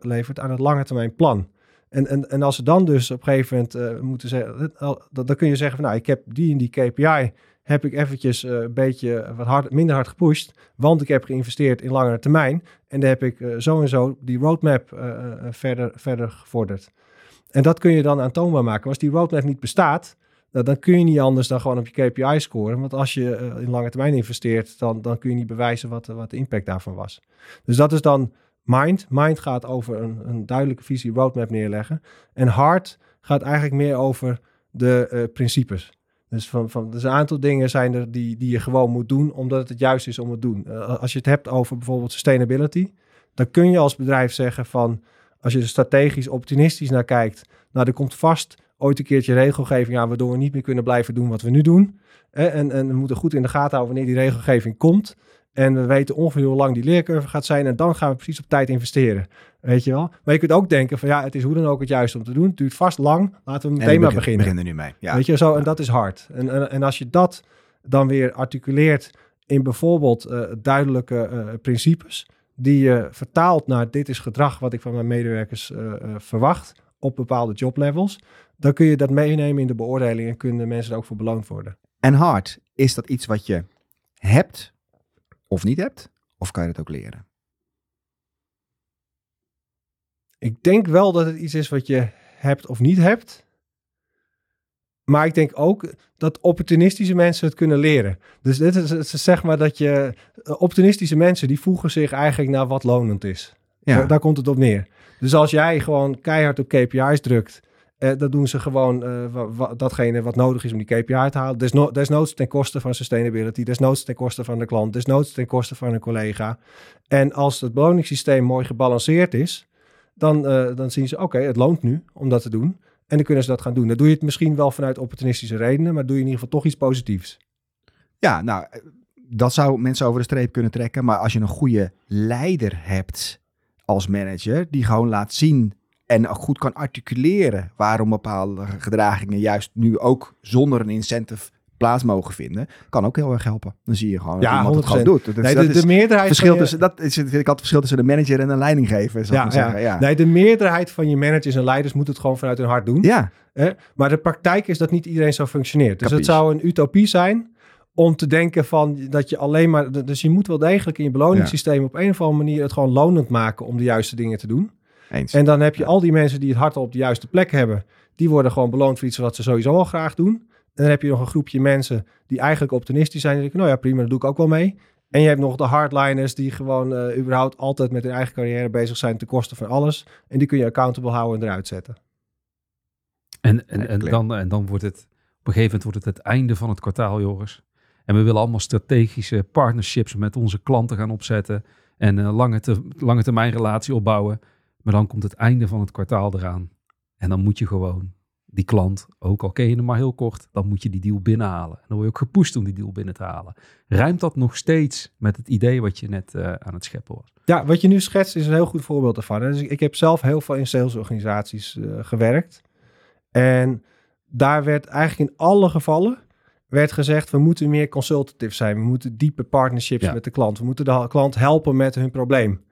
Speaker 3: geleverd aan het lange termijn plan. En, en, en als ze dan dus op een gegeven moment uh, moeten zeggen, dan, dan kun je zeggen van nou, ik heb die en die KPI, heb ik eventjes een beetje wat hard, minder hard gepusht, want ik heb geïnvesteerd in langere termijn. En dan heb ik zo en zo die roadmap verder, verder gevorderd. En dat kun je dan aantoonbaar maken. Als die roadmap niet bestaat, nou, dan kun je niet anders dan gewoon op je KPI scoren. Want als je uh, in lange termijn investeert, dan, dan kun je niet bewijzen wat, wat de impact daarvan was. Dus dat is dan Mind. Mind gaat over een, een duidelijke visie, roadmap neerleggen. En Heart gaat eigenlijk meer over de uh, principes. Dus van, van, dus een aantal dingen zijn er die, die je gewoon moet doen, omdat het het juist is om het te doen. Uh, als je het hebt over bijvoorbeeld sustainability, dan kun je als bedrijf zeggen van als je er strategisch optimistisch naar kijkt, nou, er komt vast ooit een keertje regelgeving aan, waardoor we niet meer kunnen blijven doen wat we nu doen. En, en we moeten goed in de gaten houden wanneer die regelgeving komt. En we weten ongeveer hoe lang die leercurve gaat zijn. En dan gaan we precies op tijd investeren. Weet je wel? Maar je kunt ook denken van ja, het is hoe dan ook het juiste om te doen. Het duurt vast lang. Laten we meteen maar beginnen.
Speaker 2: beginnen nu mee. Ja.
Speaker 3: Weet je zo? En dat is hard. En, en, en, als je dat dan weer articuleert in bijvoorbeeld uh, duidelijke uh, principes die je vertaalt naar dit is gedrag wat ik van mijn medewerkers uh, uh, verwacht op bepaalde joblevels, dan kun je dat meenemen in de beoordeling en kunnen mensen er ook voor beloond worden.
Speaker 2: En hard, is dat iets wat je hebt of niet hebt? Of kan je het ook leren?
Speaker 3: Ik denk wel dat het iets is wat je hebt of niet hebt. Maar ik denk ook dat opportunistische mensen het kunnen leren. Dus dit is zeg maar dat je opportunistische mensen die voegen zich eigenlijk naar wat lonend is. Ja. Daar, daar komt het op neer. Dus als jij gewoon keihard op KPI's drukt, eh, dan doen ze gewoon uh, datgene wat nodig is om die KPI te halen. Desno desnoods ten koste van sustainability, desnoods ten koste van de klant, desnoods ten koste van een collega. En als het beloningssysteem mooi gebalanceerd is, dan, uh, dan zien ze, oké, okay, het loont nu om dat te doen. En dan kunnen ze dat gaan doen. Dan doe je het misschien wel vanuit opportunistische redenen, maar doe je in ieder geval toch iets positiefs.
Speaker 2: Ja, nou, dat zou mensen over de streep kunnen trekken. Maar als je een goede leider hebt als manager, die gewoon laat zien en goed kan articuleren waarom bepaalde gedragingen juist nu ook zonder een incentive plaats mogen vinden, kan ook heel erg helpen. Dan zie je gewoon
Speaker 3: ja,
Speaker 2: dat iemand het gewoon doet.
Speaker 3: Dat, nee, de, de, meerderheid
Speaker 2: verschil je... tussen, dat is ik het verschil tussen een manager en een leidinggever. Ja, ja. Zeggen. ja.
Speaker 3: Nee, de meerderheid van je managers en leiders moet het gewoon vanuit hun hart doen.
Speaker 2: Ja.
Speaker 3: Eh? Maar de praktijk is dat niet iedereen zo functioneert. Dus Capies. het zou een utopie zijn om te denken van dat je alleen maar... Dus je moet wel degelijk in je beloningssysteem op een of andere manier het gewoon lonend maken om de juiste dingen te doen.
Speaker 2: Eens.
Speaker 3: En dan heb je al die mensen die het hart op de juiste plek hebben. Die worden gewoon beloond voor iets wat ze sowieso al graag doen. En dan heb je nog een groepje mensen die eigenlijk optimistisch zijn. Die denken, nou ja, prima, dat doe ik ook wel mee. En je hebt nog de hardliners die gewoon uh, überhaupt altijd met hun eigen carrière bezig zijn ten koste van alles. En die kun je accountable houden en eruit zetten.
Speaker 1: En, en, en, dan, en dan wordt het, op een gegeven moment wordt het het einde van het kwartaal, Joris. En we willen allemaal strategische partnerships met onze klanten gaan opzetten. En een lange, te, lange termijn relatie opbouwen. Maar dan komt het einde van het kwartaal eraan. En dan moet je gewoon die klant, ook al ken je hem maar heel kort, dan moet je die deal binnenhalen. En dan word je ook gepusht om die deal binnen te halen. Rijmt dat nog steeds met het idee wat je net uh, aan het scheppen was?
Speaker 3: Ja, wat je nu schetst is een heel goed voorbeeld ervan. Dus ik, ik heb zelf heel veel in salesorganisaties uh, gewerkt. En daar werd eigenlijk in alle gevallen werd gezegd, we moeten meer consultative zijn. We moeten diepe partnerships ja. met de klant. We moeten de klant helpen met hun probleem.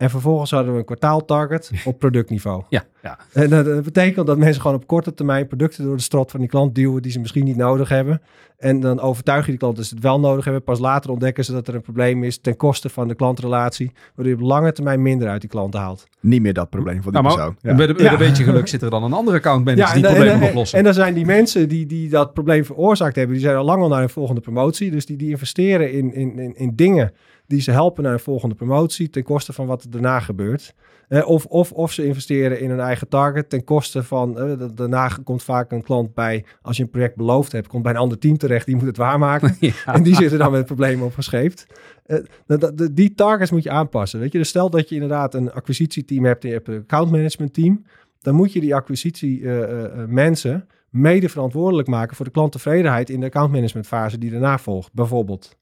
Speaker 3: En vervolgens hadden we een kwartaaltarget op productniveau.
Speaker 1: Ja, ja.
Speaker 3: En dat, betekent dat mensen gewoon op korte termijn producten door de strot van die klant duwen die ze misschien niet nodig hebben. En dan overtuig je die klant dat ze het wel nodig hebben. Pas later ontdekken ze dat er een probleem is ten koste van de klantrelatie. Waardoor je op lange termijn minder uit die klanten haalt.
Speaker 2: Niet meer dat probleem van die nou, persoon.
Speaker 1: Ja. Met, met ja. een beetje geluk zit er dan een andere accountmanager ja, die het probleem oplossen.
Speaker 3: En dan zijn die mensen die, die dat probleem veroorzaakt hebben, die zijn al lang al naar een volgende promotie. Dus die, die investeren in, in, in, in dingen die ze helpen naar een volgende promotie ten koste van wat er daarna gebeurt. Eh, of, of, of ze investeren in hun eigen target ten koste van, eh, da- daarna komt vaak een klant bij, als je een project beloofd hebt, komt bij een ander team terecht, die moet het waarmaken.
Speaker 1: Ja.
Speaker 3: En die zitten dan met problemen opgescheept. Eh, dat- dat- die targets moet je aanpassen. Weet je? Dus stel dat je inderdaad een acquisitieteam hebt en je hebt een account management team. Dan moet je die acquisitie eh, eh, mensen mede verantwoordelijk maken voor de klanttevredenheid in de account management fase die daarna volgt, bijvoorbeeld.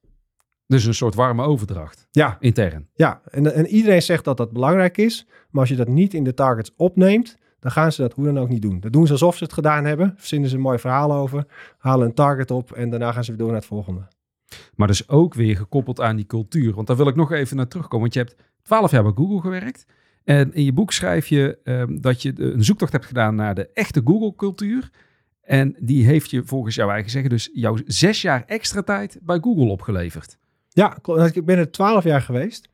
Speaker 1: Dus een soort warme overdracht,
Speaker 3: Ja,
Speaker 1: intern.
Speaker 3: ja. En, en iedereen zegt dat dat belangrijk is. Maar als je dat niet in de targets opneemt, dan gaan ze dat hoe dan ook niet doen. Dat doen ze alsof ze het gedaan hebben. Verzinnen ze een mooi verhaal over. Halen een target op en daarna gaan ze weer door naar het volgende.
Speaker 1: Maar dus ook weer gekoppeld aan die cultuur. Want daar wil ik nog even naar terugkomen. Want je hebt twaalf jaar bij Google gewerkt. En in je boek schrijf je ehm, dat je een zoektocht hebt gedaan naar de echte Google-cultuur. En die heeft je volgens jouw eigen zeggen dus jouw zes jaar extra tijd bij Google opgeleverd.
Speaker 3: Ja, klopt. ik ben er twaalf jaar geweest.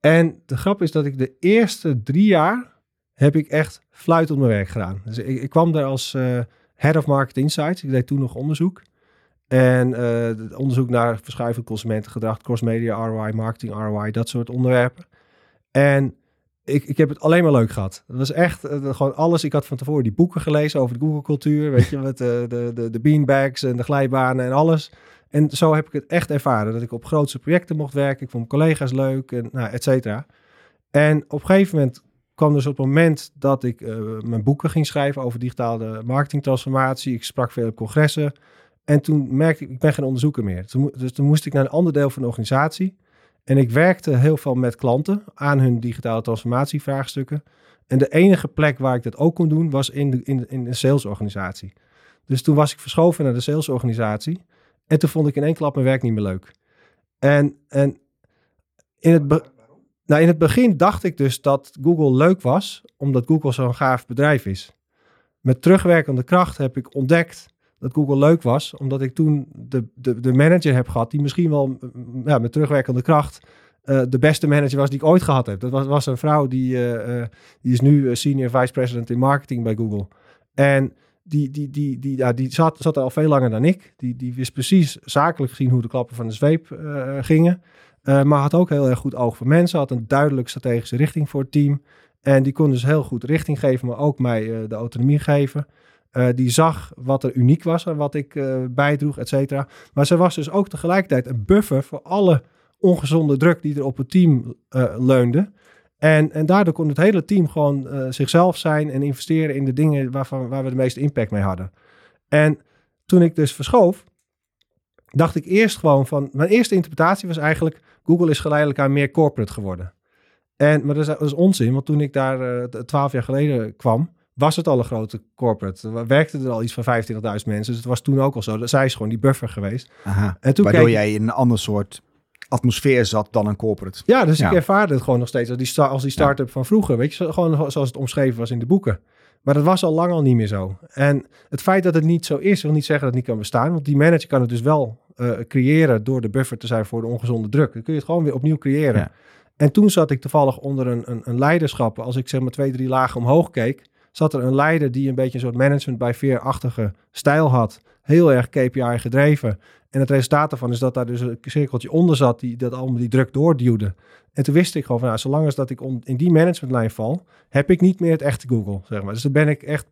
Speaker 3: En de grap is dat ik de eerste drie jaar heb ik echt fluit op mijn werk gedaan. Dus ik, kwam daar als eh, Head of Market Insights. Ik deed toen nog onderzoek. En eh, onderzoek naar verschuivend consumentengedrag, cross-media ROI, marketing ROI, dat soort onderwerpen. En ik, ik heb het alleen maar leuk gehad. Het was echt eh, gewoon alles. Ik had van tevoren die boeken gelezen over de Google-cultuur. Weet je, met de, de, de, de beanbags en de glijbanen en alles. En zo heb ik het echt ervaren. Dat ik op grootste projecten mocht werken. Ik vond collega's leuk en nou, et cetera. En op een gegeven moment kwam dus op het moment dat ik eh, mijn boeken ging schrijven over digitale marketingtransformatie. Ik sprak veel op congressen. En toen merkte ik, ik ben geen onderzoeker meer. Toen, mo- dus toen moest ik naar een ander deel van de organisatie. En ik werkte heel veel met klanten aan hun digitale transformatievraagstukken. En de enige plek waar ik dat ook kon doen, was in de, in in salesorganisatie. Dus toen was ik verschoven naar de salesorganisatie. En toen vond ik in één klap mijn werk niet meer leuk. En, en in, het nou, in het begin dacht ik dus dat Google leuk was, omdat Google zo'n gaaf bedrijf is. Met terugwerkende kracht heb ik ontdekt dat Google leuk was, omdat ik toen de, de, de manager heb gehad, die misschien wel mm, ja, met terugwerkende kracht eh, de beste manager was die ik ooit gehad heb. Dat was, was een vrouw die, eh, eh, die is nu senior vice president in marketing bij Google. En die, die, die, die, ja, die zat, zat er al veel langer dan ik. Die, die wist precies zakelijk gezien hoe de klappen van de zweep gingen. Eh, maar had ook heel erg goed oog voor mensen. Had een duidelijk strategische richting voor het team. En die kon dus heel goed richting geven, maar ook mij eh, de autonomie geven. Eh, die zag wat er uniek was en wat ik bijdroeg, et cetera. Maar ze was dus ook tegelijkertijd een buffer voor alle ongezonde druk die er op het team leunde. En, en daardoor kon het hele team gewoon zichzelf zijn en investeren in de dingen waarvan, waar we de meeste impact mee hadden. En toen ik dus verschoof, dacht ik eerst gewoon van... Mijn eerste interpretatie was eigenlijk... Google is geleidelijk aan meer corporate geworden. En, maar dat is, dat is onzin, want toen ik daar eh, twaalf jaar geleden kwam... was het al een grote corporate. Er werkten er al iets van 25.000 mensen. Dus het was toen ook al zo. Zij is gewoon die buffer geweest.
Speaker 2: Aha.
Speaker 3: En toen
Speaker 2: Waardoor
Speaker 3: keek-
Speaker 2: jij in een ander soort atmosfeer zat dan een corporate.
Speaker 3: Ja, dus
Speaker 2: Ja.
Speaker 3: ik ervaarde het gewoon nog steeds als die, als die start-up van vroeger. Weet je, gewoon zoals het omschreven was in de boeken. Maar dat was al lang al niet meer zo. En het feit dat het niet zo is, wil niet zeggen dat het niet kan bestaan. Want die manager kan het dus wel eh, creëren door de buffer te zijn voor de ongezonde druk. Dan kun je het gewoon weer opnieuw creëren.
Speaker 2: Ja.
Speaker 3: En toen zat ik toevallig onder een, een, een leiderschap. Als ik zeg maar twee, drie lagen omhoog keek, zat er een leider die een beetje een soort management bij veerachtige stijl had. Heel erg KPI gedreven. En het resultaat daarvan is dat daar dus een cirkeltje onder zat die dat allemaal die druk doorduwde. En toen wist ik gewoon van, nou, zolang als dat ik in die managementlijn val, heb ik niet meer het echte Google, zeg maar. Dus dan ben ik echt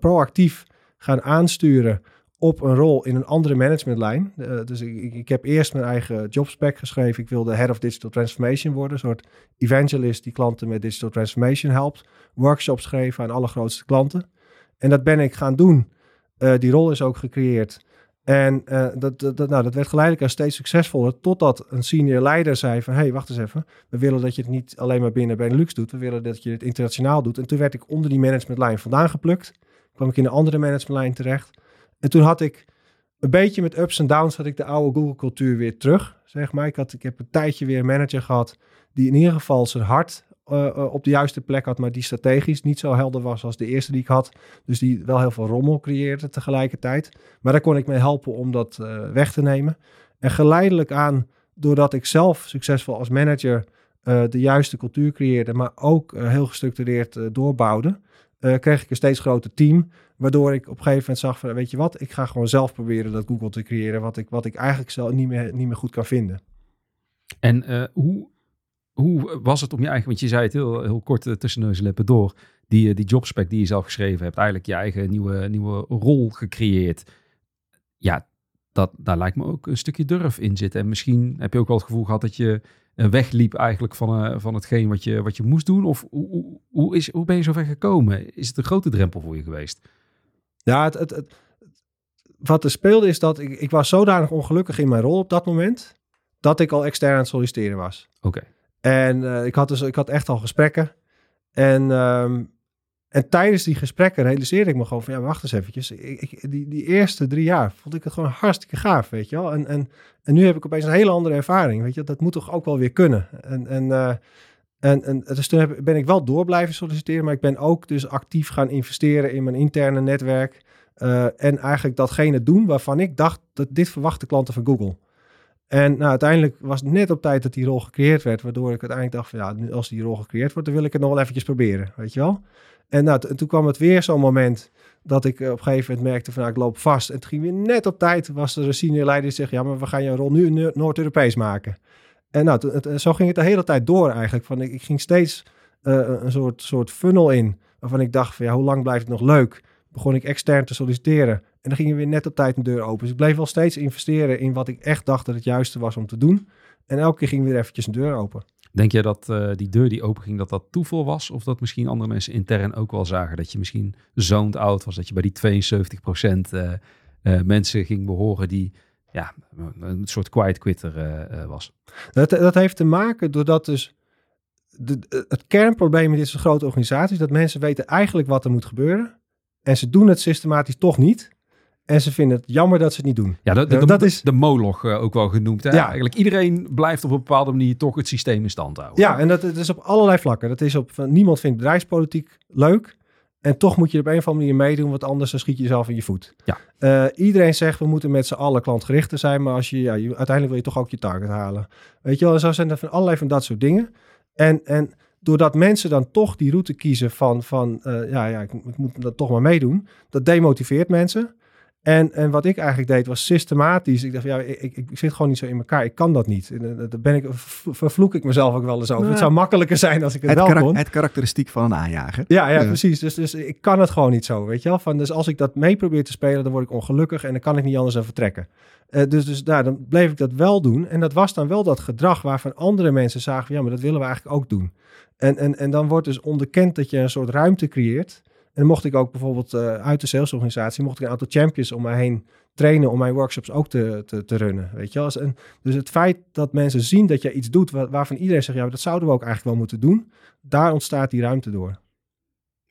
Speaker 3: proactief gaan aansturen op een rol in een andere managementlijn. Eh, dus ik, ik, ik heb eerst mijn eigen jobspec geschreven. Ik wilde Head of Digital Transformation worden, een soort evangelist die klanten met digital transformation helpt. Workshops geven aan alle grootste klanten. En dat ben ik gaan doen. Eh, die rol is ook gecreëerd. En dat, dat, dat- nou, dat werd geleidelijk aan steeds succesvoller. Totdat een senior leider zei van... hé, hey, wacht eens even. We willen dat je het niet alleen maar binnen Benelux doet. We willen dat je het internationaal doet. En toen werd ik onder die managementlijn vandaan geplukt. kwam ik in een andere managementlijn terecht. En toen had ik een beetje met ups en downs... had ik de oude Google-cultuur weer terug, zeg maar. Ik, had, ik heb een tijdje weer een manager gehad... die in ieder geval zijn hart eh, eh, op de juiste plek had... maar die strategisch niet zo helder was als de eerste die ik had. Dus die wel heel veel rommel creëerde tegelijkertijd. Maar daar kon ik mee helpen om dat eh, weg te nemen. En geleidelijk aan, doordat ik zelf succesvol als manager de juiste cultuur creëerde, maar ook heel gestructureerd doorbouwde, kreeg ik een steeds groter team. Waardoor ik op een gegeven moment zag van, weet je wat, ik ga gewoon zelf proberen dat Google te creëren, wat ik, wat ik eigenlijk zelf niet meer, niet meer goed kan vinden.
Speaker 1: En hoe, hoe was het om je eigen, want je zei het heel, heel kort uh, tussen neus en lippen door, die, die jobspec die je zelf geschreven hebt, eigenlijk je eigen nieuwe, nieuwe rol gecreëerd. Ja, dat, daar lijkt me ook een stukje durf in zitten. En misschien heb je ook wel het gevoel gehad dat je wegliep eigenlijk van, uh, van hetgeen wat je, wat je moest doen. Of hoe, hoe, is, hoe ben je zo ver gekomen? Is het een grote drempel voor je geweest?
Speaker 3: Ja, het, het, het, wat er speelde is dat ik, ik was zodanig ongelukkig in mijn rol op dat moment, dat ik al extern aan het solliciteren was.
Speaker 1: Oké.
Speaker 3: En uh, ik, had dus, ik had echt al gesprekken. En, um, en tijdens die gesprekken realiseerde ik me gewoon van, ja, wacht eens eventjes. Ik, die, die eerste drie jaar vond ik het gewoon hartstikke gaaf, weet je wel. En, en, en nu heb ik opeens een hele andere ervaring, weet je. Dat moet toch ook wel weer kunnen. En, en, uh, en, en dus ben ik wel door blijven solliciteren, maar ik ben ook dus actief gaan investeren in mijn interne netwerk. Uh, en eigenlijk datgene doen waarvan ik dacht dat dit verwachten klanten van Google. En nou, uiteindelijk was het net op tijd dat die rol gecreëerd werd, waardoor ik uiteindelijk dacht van ja, als die rol gecreëerd wordt, dan wil ik het nog wel eventjes proberen, weet je wel. En nou, en toen kwam het weer zo'n moment dat ik op een gegeven moment merkte van nou, ik loop vast. En het ging weer net op tijd, was er een senior leider die zegt ja, maar we gaan jouw rol nu Noord-Europees maken. En nou, het, zo ging het de hele tijd door eigenlijk. Van, ik, ging steeds uh, een soort, soort funnel in, waarvan ik dacht van ja, hoe lang blijft het nog leuk? Begon ik extern te solliciteren. En dan ging er weer net op tijd een deur open. Dus ik bleef wel steeds investeren in wat ik echt dacht dat het juiste was om te doen. En elke keer ging weer eventjes een deur open.
Speaker 1: Denk jij dat uh, die deur die open ging, dat dat toeval was? Of dat misschien andere mensen intern ook wel zagen dat je misschien zoned out was? Dat je bij die 72 procent uh, uh, mensen ging behoren die ja, een soort quiet quitter was?
Speaker 3: Dat, dat heeft te maken doordat dus de, het kernprobleem in dit soort grote organisaties, dat mensen weten eigenlijk wat er moet gebeuren. En ze doen het systematisch toch niet. En ze vinden het jammer dat ze het niet doen.
Speaker 1: Ja, dat, dat is de moloch uh, ook wel genoemd. Hè? Ja. Eigenlijk iedereen blijft op een bepaalde manier toch het systeem in stand houden.
Speaker 3: Ja, en dat, dat is op allerlei vlakken. Dat is op, niemand vindt bedrijfspolitiek leuk. En toch moet je er op een of andere manier meedoen, want anders dan schiet je jezelf in je voet.
Speaker 1: Ja.
Speaker 3: Uh, iedereen zegt we moeten met z'n allen klantgerichter zijn, maar als je, ja, je, uiteindelijk wil je toch ook je target halen. Weet je wel, zo zijn er van allerlei van dat soort dingen. En, en doordat mensen dan toch die route kiezen van, van uh, ja, ja ik, ik, moet dat toch maar meedoen, dat demotiveert mensen. En, en wat ik eigenlijk deed was systematisch. Ik dacht, ja, ik, ik, ik zit gewoon niet zo in elkaar. Ik kan dat niet. Daar ben ik, vervloek ik mezelf ook wel eens over. Nou, het zou makkelijker zijn als ik het,
Speaker 2: het
Speaker 3: wel kon.
Speaker 2: Het karakteristiek van een aanjager.
Speaker 3: Ja, ja, ja, precies. Dus, dus ik kan het gewoon niet zo, weet je wel. Van, dus als ik dat mee probeer te spelen, dan word ik ongelukkig en dan kan ik niet anders dan vertrekken. Uh, dus dus nou, dan bleef ik dat wel doen. En dat was dan wel dat gedrag waarvan andere mensen zagen, ja, maar dat willen we eigenlijk ook doen. En, en, en dan wordt dus onderkend dat je een soort ruimte creëert. En dan mocht ik ook bijvoorbeeld uh, uit de salesorganisatie, mocht ik een aantal champions om mij heen trainen om mijn workshops ook te, te, te runnen. Weet je wel? En dus het feit dat mensen zien dat je iets doet waar, waarvan iedereen zegt, ja, dat zouden we ook eigenlijk wel moeten doen, daar ontstaat die ruimte door.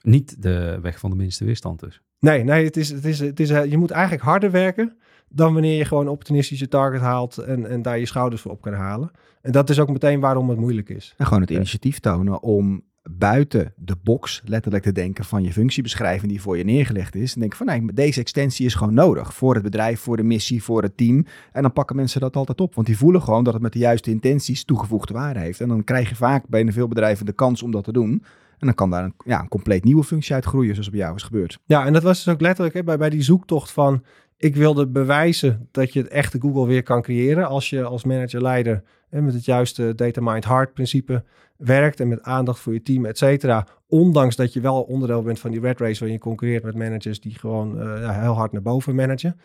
Speaker 1: Niet de weg van de minste weerstand dus.
Speaker 3: Nee, nee het is, het is, het is, je moet eigenlijk harder werken dan wanneer je gewoon opportunistisch je target haalt en, en daar je schouders voor op kan halen. En dat is ook meteen waarom het moeilijk is.
Speaker 2: En gewoon het initiatief tonen om buiten de box letterlijk te denken van je functiebeschrijving die voor je neergelegd is. En denk van nee, deze extensie is gewoon nodig voor het bedrijf, voor de missie, voor het team. En dan pakken mensen dat altijd op, want die voelen gewoon dat het met de juiste intenties toegevoegde waarde heeft. En dan krijg je vaak bij veel bedrijven de kans om dat te doen. En dan kan daar een, ja, een compleet nieuwe functie uit groeien, zoals bij jou is gebeurd.
Speaker 3: Ja, en dat was dus ook letterlijk hè, bij, bij die zoektocht van ik wilde bewijzen dat je het echte Google weer kan creëren als je als manager-leider met het juiste data mind heart principe werkt en met aandacht voor je team, et cetera. Ondanks dat je wel onderdeel bent van die red race waarin je concurreert met managers die gewoon ja, heel hard naar boven managen.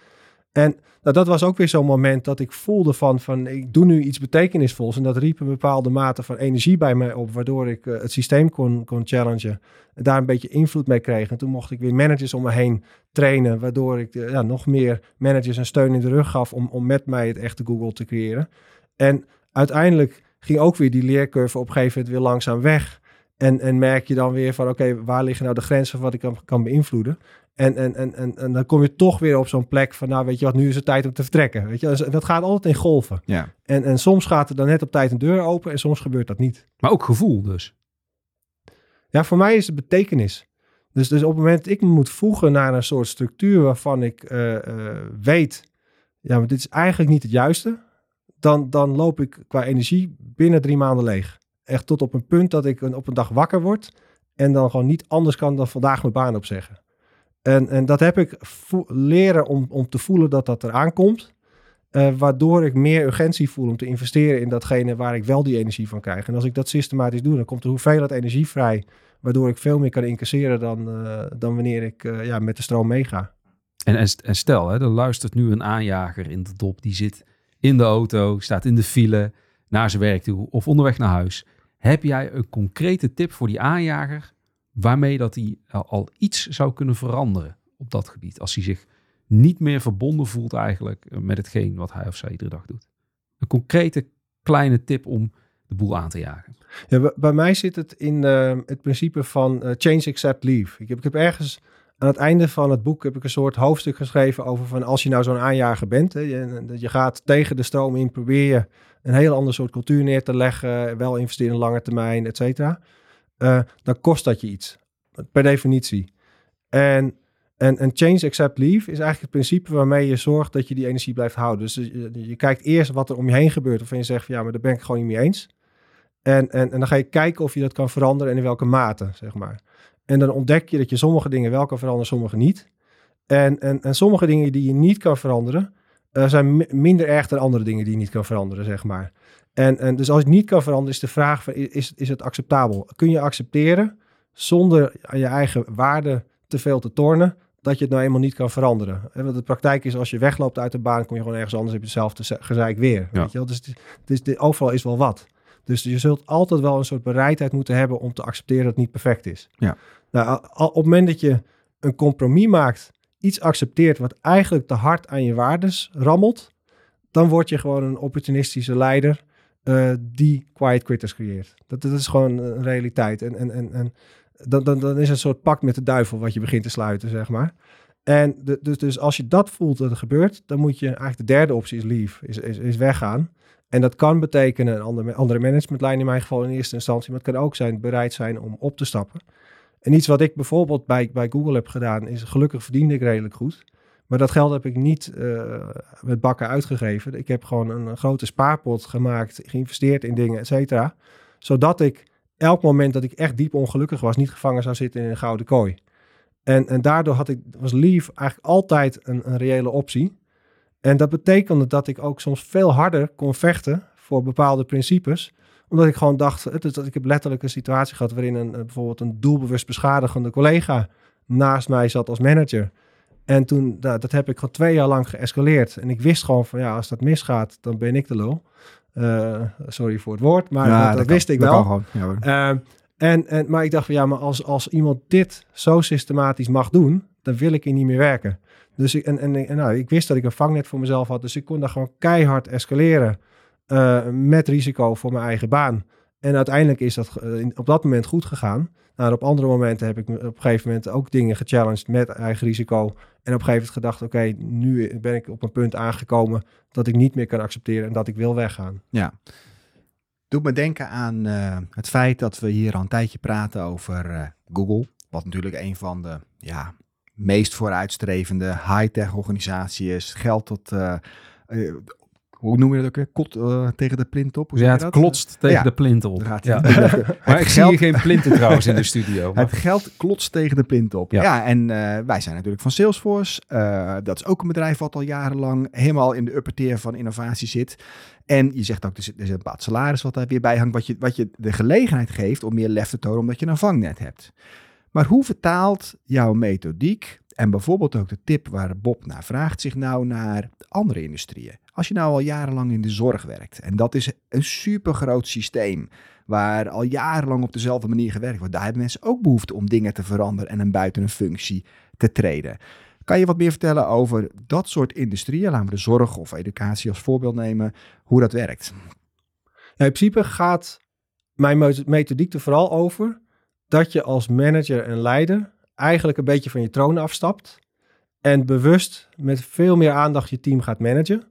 Speaker 3: En nou, dat was ook weer zo'n moment dat ik voelde van, van ik doe nu iets betekenisvols. En dat riep een bepaalde mate van energie bij mij op, waardoor ik uh, het systeem kon, kon challengen. En daar een beetje invloed mee kreeg. En toen mocht ik weer managers om me heen trainen, waardoor ik uh, ja, nog meer managers een steun in de rug gaf om, om met mij het echte Google te creëren. En uiteindelijk ging ook weer die leercurve op een gegeven moment weer langzaam weg. En, en merk je dan weer van, oké, waar liggen nou de grenzen van wat ik kan, kan beïnvloeden? En, en, en, en, en dan kom je toch weer op zo'n plek van, nou weet je wat, nu is het tijd om te vertrekken. Weet je, dus dat gaat altijd in golven.
Speaker 2: Ja.
Speaker 3: En, en soms gaat er dan net op tijd een deur open en soms gebeurt dat niet.
Speaker 1: Maar ook gevoel dus.
Speaker 3: Ja, voor mij is het betekenis. Dus, dus op het moment dat ik me moet voegen naar een soort structuur waarvan ik uh, uh, weet, ja, maar dit is eigenlijk niet het juiste, dan, dan loop ik qua energie binnen drie maanden leeg. Echt tot op een punt dat ik op een dag wakker word en dan gewoon niet anders kan dan vandaag mijn baan opzeggen. En, en dat heb ik leren om, om te voelen dat dat eraan komt. eh, waardoor ik meer urgentie voel om te investeren in datgene waar ik wel die energie van krijg. En als ik dat systematisch doe, dan komt de hoeveelheid energie vrij, waardoor ik veel meer kan incasseren dan, eh, dan wanneer ik eh, ja, met de stroom meega.
Speaker 1: En, en, en stel, hè, er luistert nu een aanjager in de dop, die zit in de auto, staat in de file naar zijn werk toe of onderweg naar huis. Heb jij een concrete tip voor die aanjager waarmee dat hij al iets zou kunnen veranderen op dat gebied? Als hij zich niet meer verbonden voelt eigenlijk eh, met hetgeen wat hij of zij iedere dag doet. Een concrete kleine tip om de boel aan te jagen.
Speaker 3: Ja, bij mij zit het in uh, het principe van change, accept, leave. Ik heb, ik heb ergens aan het einde van het boek heb ik een soort hoofdstuk geschreven over van als je nou zo'n aanjager bent, hè, je, je gaat tegen de stroom in, probeer je een heel ander soort cultuur neer te leggen, wel investeren in lange termijn, et cetera. Uh, dan kost dat je iets, per definitie. En en, en change, accept, leave is eigenlijk het principe waarmee je zorgt dat je die energie blijft houden. Dus je, je kijkt eerst wat er om je heen gebeurt. Of je zegt van ja, maar daar ben ik gewoon niet mee eens. En, en, en dan ga je kijken of je dat kan veranderen en in welke mate, zeg maar. En dan ontdek je dat je sommige dingen wel kan veranderen, sommige niet. En, en, en sommige dingen die je niet kan veranderen, uh, zijn minder erg dan andere dingen die je niet kan veranderen, zeg maar. En, en dus als je het niet kan veranderen, is de vraag: van, is, is het acceptabel? Kun je accepteren zonder aan je eigen waarde te veel te tornen, dat je het nou eenmaal niet kan veranderen. En wat de praktijk is, als je wegloopt uit de baan, kom je gewoon ergens anders, heb je hetzelfde gezeik weer. Ja. Weet je wel? Dus, de, overal is wel wat. Dus je zult altijd wel een soort bereidheid moeten hebben om te accepteren dat het niet perfect is.
Speaker 2: Ja.
Speaker 3: Nou, op het moment dat je een compromis maakt, iets accepteert wat eigenlijk te hard aan je waardes rammelt, dan word je gewoon een opportunistische leider uh, die quiet quitters creëert. Dat, dat is gewoon een realiteit. En, en, en, en dan, dan, dan is het een soort pact met de duivel wat je begint te sluiten, zeg maar. En de, dus, dus als je dat voelt dat er gebeurt, dan moet je eigenlijk de derde optie is leave, is, is, is weggaan. En dat kan betekenen een andere, andere managementlijn in mijn geval in eerste instantie, maar het kan ook zijn bereid zijn om op te stappen. En iets wat ik bijvoorbeeld bij, bij Google heb gedaan, is gelukkig verdiende ik redelijk goed. Maar dat geld heb ik niet uh, met bakken uitgegeven. Ik heb gewoon een, grote spaarpot gemaakt, geïnvesteerd in dingen, et cetera. Zodat ik elk moment dat ik echt diep ongelukkig was, niet gevangen zou zitten in een gouden kooi. En, en daardoor had ik, was leave eigenlijk altijd een, een reële optie. En dat betekende dat ik ook soms veel harder kon vechten voor bepaalde principes. Omdat ik gewoon dacht, dat ik heb letterlijk een situatie gehad waarin een, bijvoorbeeld een doelbewust beschadigende collega naast mij zat als manager. En toen, nou, dat heb ik gewoon twee jaar lang geëscaleerd. En ik wist gewoon van ja, als dat misgaat, dan ben ik de lul. Uh, sorry voor het woord, maar ja, dat, dat, wist ik wel. Ja, uh, en, en, maar ik dacht van ja, maar als, als iemand dit zo systematisch mag doen, dan wil ik hier niet meer werken. Dus ik, en, en, nou, ik wist dat ik een vangnet voor mezelf had, dus ik kon daar gewoon keihard escaleren uh, met risico voor mijn eigen baan. En uiteindelijk is dat op dat moment goed gegaan. Nou, op andere momenten heb ik op een gegeven moment ook dingen gechallenged met eigen risico. En op een gegeven moment gedacht, oké, nu ben ik op een punt aangekomen dat ik niet meer kan accepteren en dat ik wil weggaan.
Speaker 2: Ja. Doet me denken aan uh, het feit dat we hier al een tijdje praten over Google. Wat natuurlijk een van de ja, meest vooruitstrevende high-tech organisaties is. Geld tot uh, hoe noem je dat ook weer? Kot uh, tegen de plint op? Hoe
Speaker 1: ja, het klotst tegen ja. de plint op. Ja. maar ik zie hier geen plinten trouwens in de studio.
Speaker 2: Maar. Het geld klotst tegen de plint op. Ja, ja en uh, wij zijn natuurlijk van Salesforce. Uh, dat is ook een bedrijf wat al jarenlang helemaal in de upper tier van innovatie zit. En je zegt ook, er is een bepaald salaris wat daar weer bij hangt. Wat je, wat je de gelegenheid geeft om meer lef te tonen omdat je een vangnet hebt. Maar hoe vertaalt jouw methodiek en bijvoorbeeld ook de tip waar Bob naar vraagt zich nou naar andere industrieën? Als je nou al jarenlang in de zorg werkt, en dat is een super groot systeem waar al jarenlang op dezelfde manier gewerkt wordt, daar hebben mensen ook behoefte om dingen te veranderen en een buiten een functie te treden. Kan je wat meer vertellen over dat soort industrieën? Laten we de zorg of educatie als voorbeeld nemen, hoe dat werkt.
Speaker 3: Ja, in principe gaat mijn methodiek er vooral over dat je als manager en leider eigenlijk een beetje van je troon afstapt en bewust met veel meer aandacht je team gaat managen.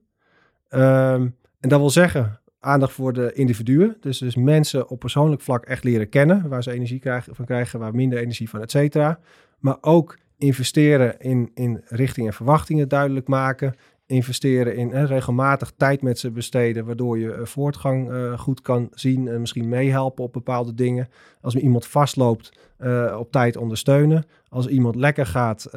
Speaker 3: Um, en dat wil zeggen, aandacht voor de individuen. Dus, dus mensen op persoonlijk vlak echt leren kennen, waar ze energie krijgen, van krijgen, waar minder energie van, et cetera. Maar ook investeren in, in richting en verwachtingen duidelijk maken. Investeren in hè, regelmatig tijd met ze besteden, waardoor je eh, voortgang eh, goed kan zien en misschien meehelpen op bepaalde dingen. Als iemand vastloopt, eh, op tijd ondersteunen. Als iemand lekker gaat,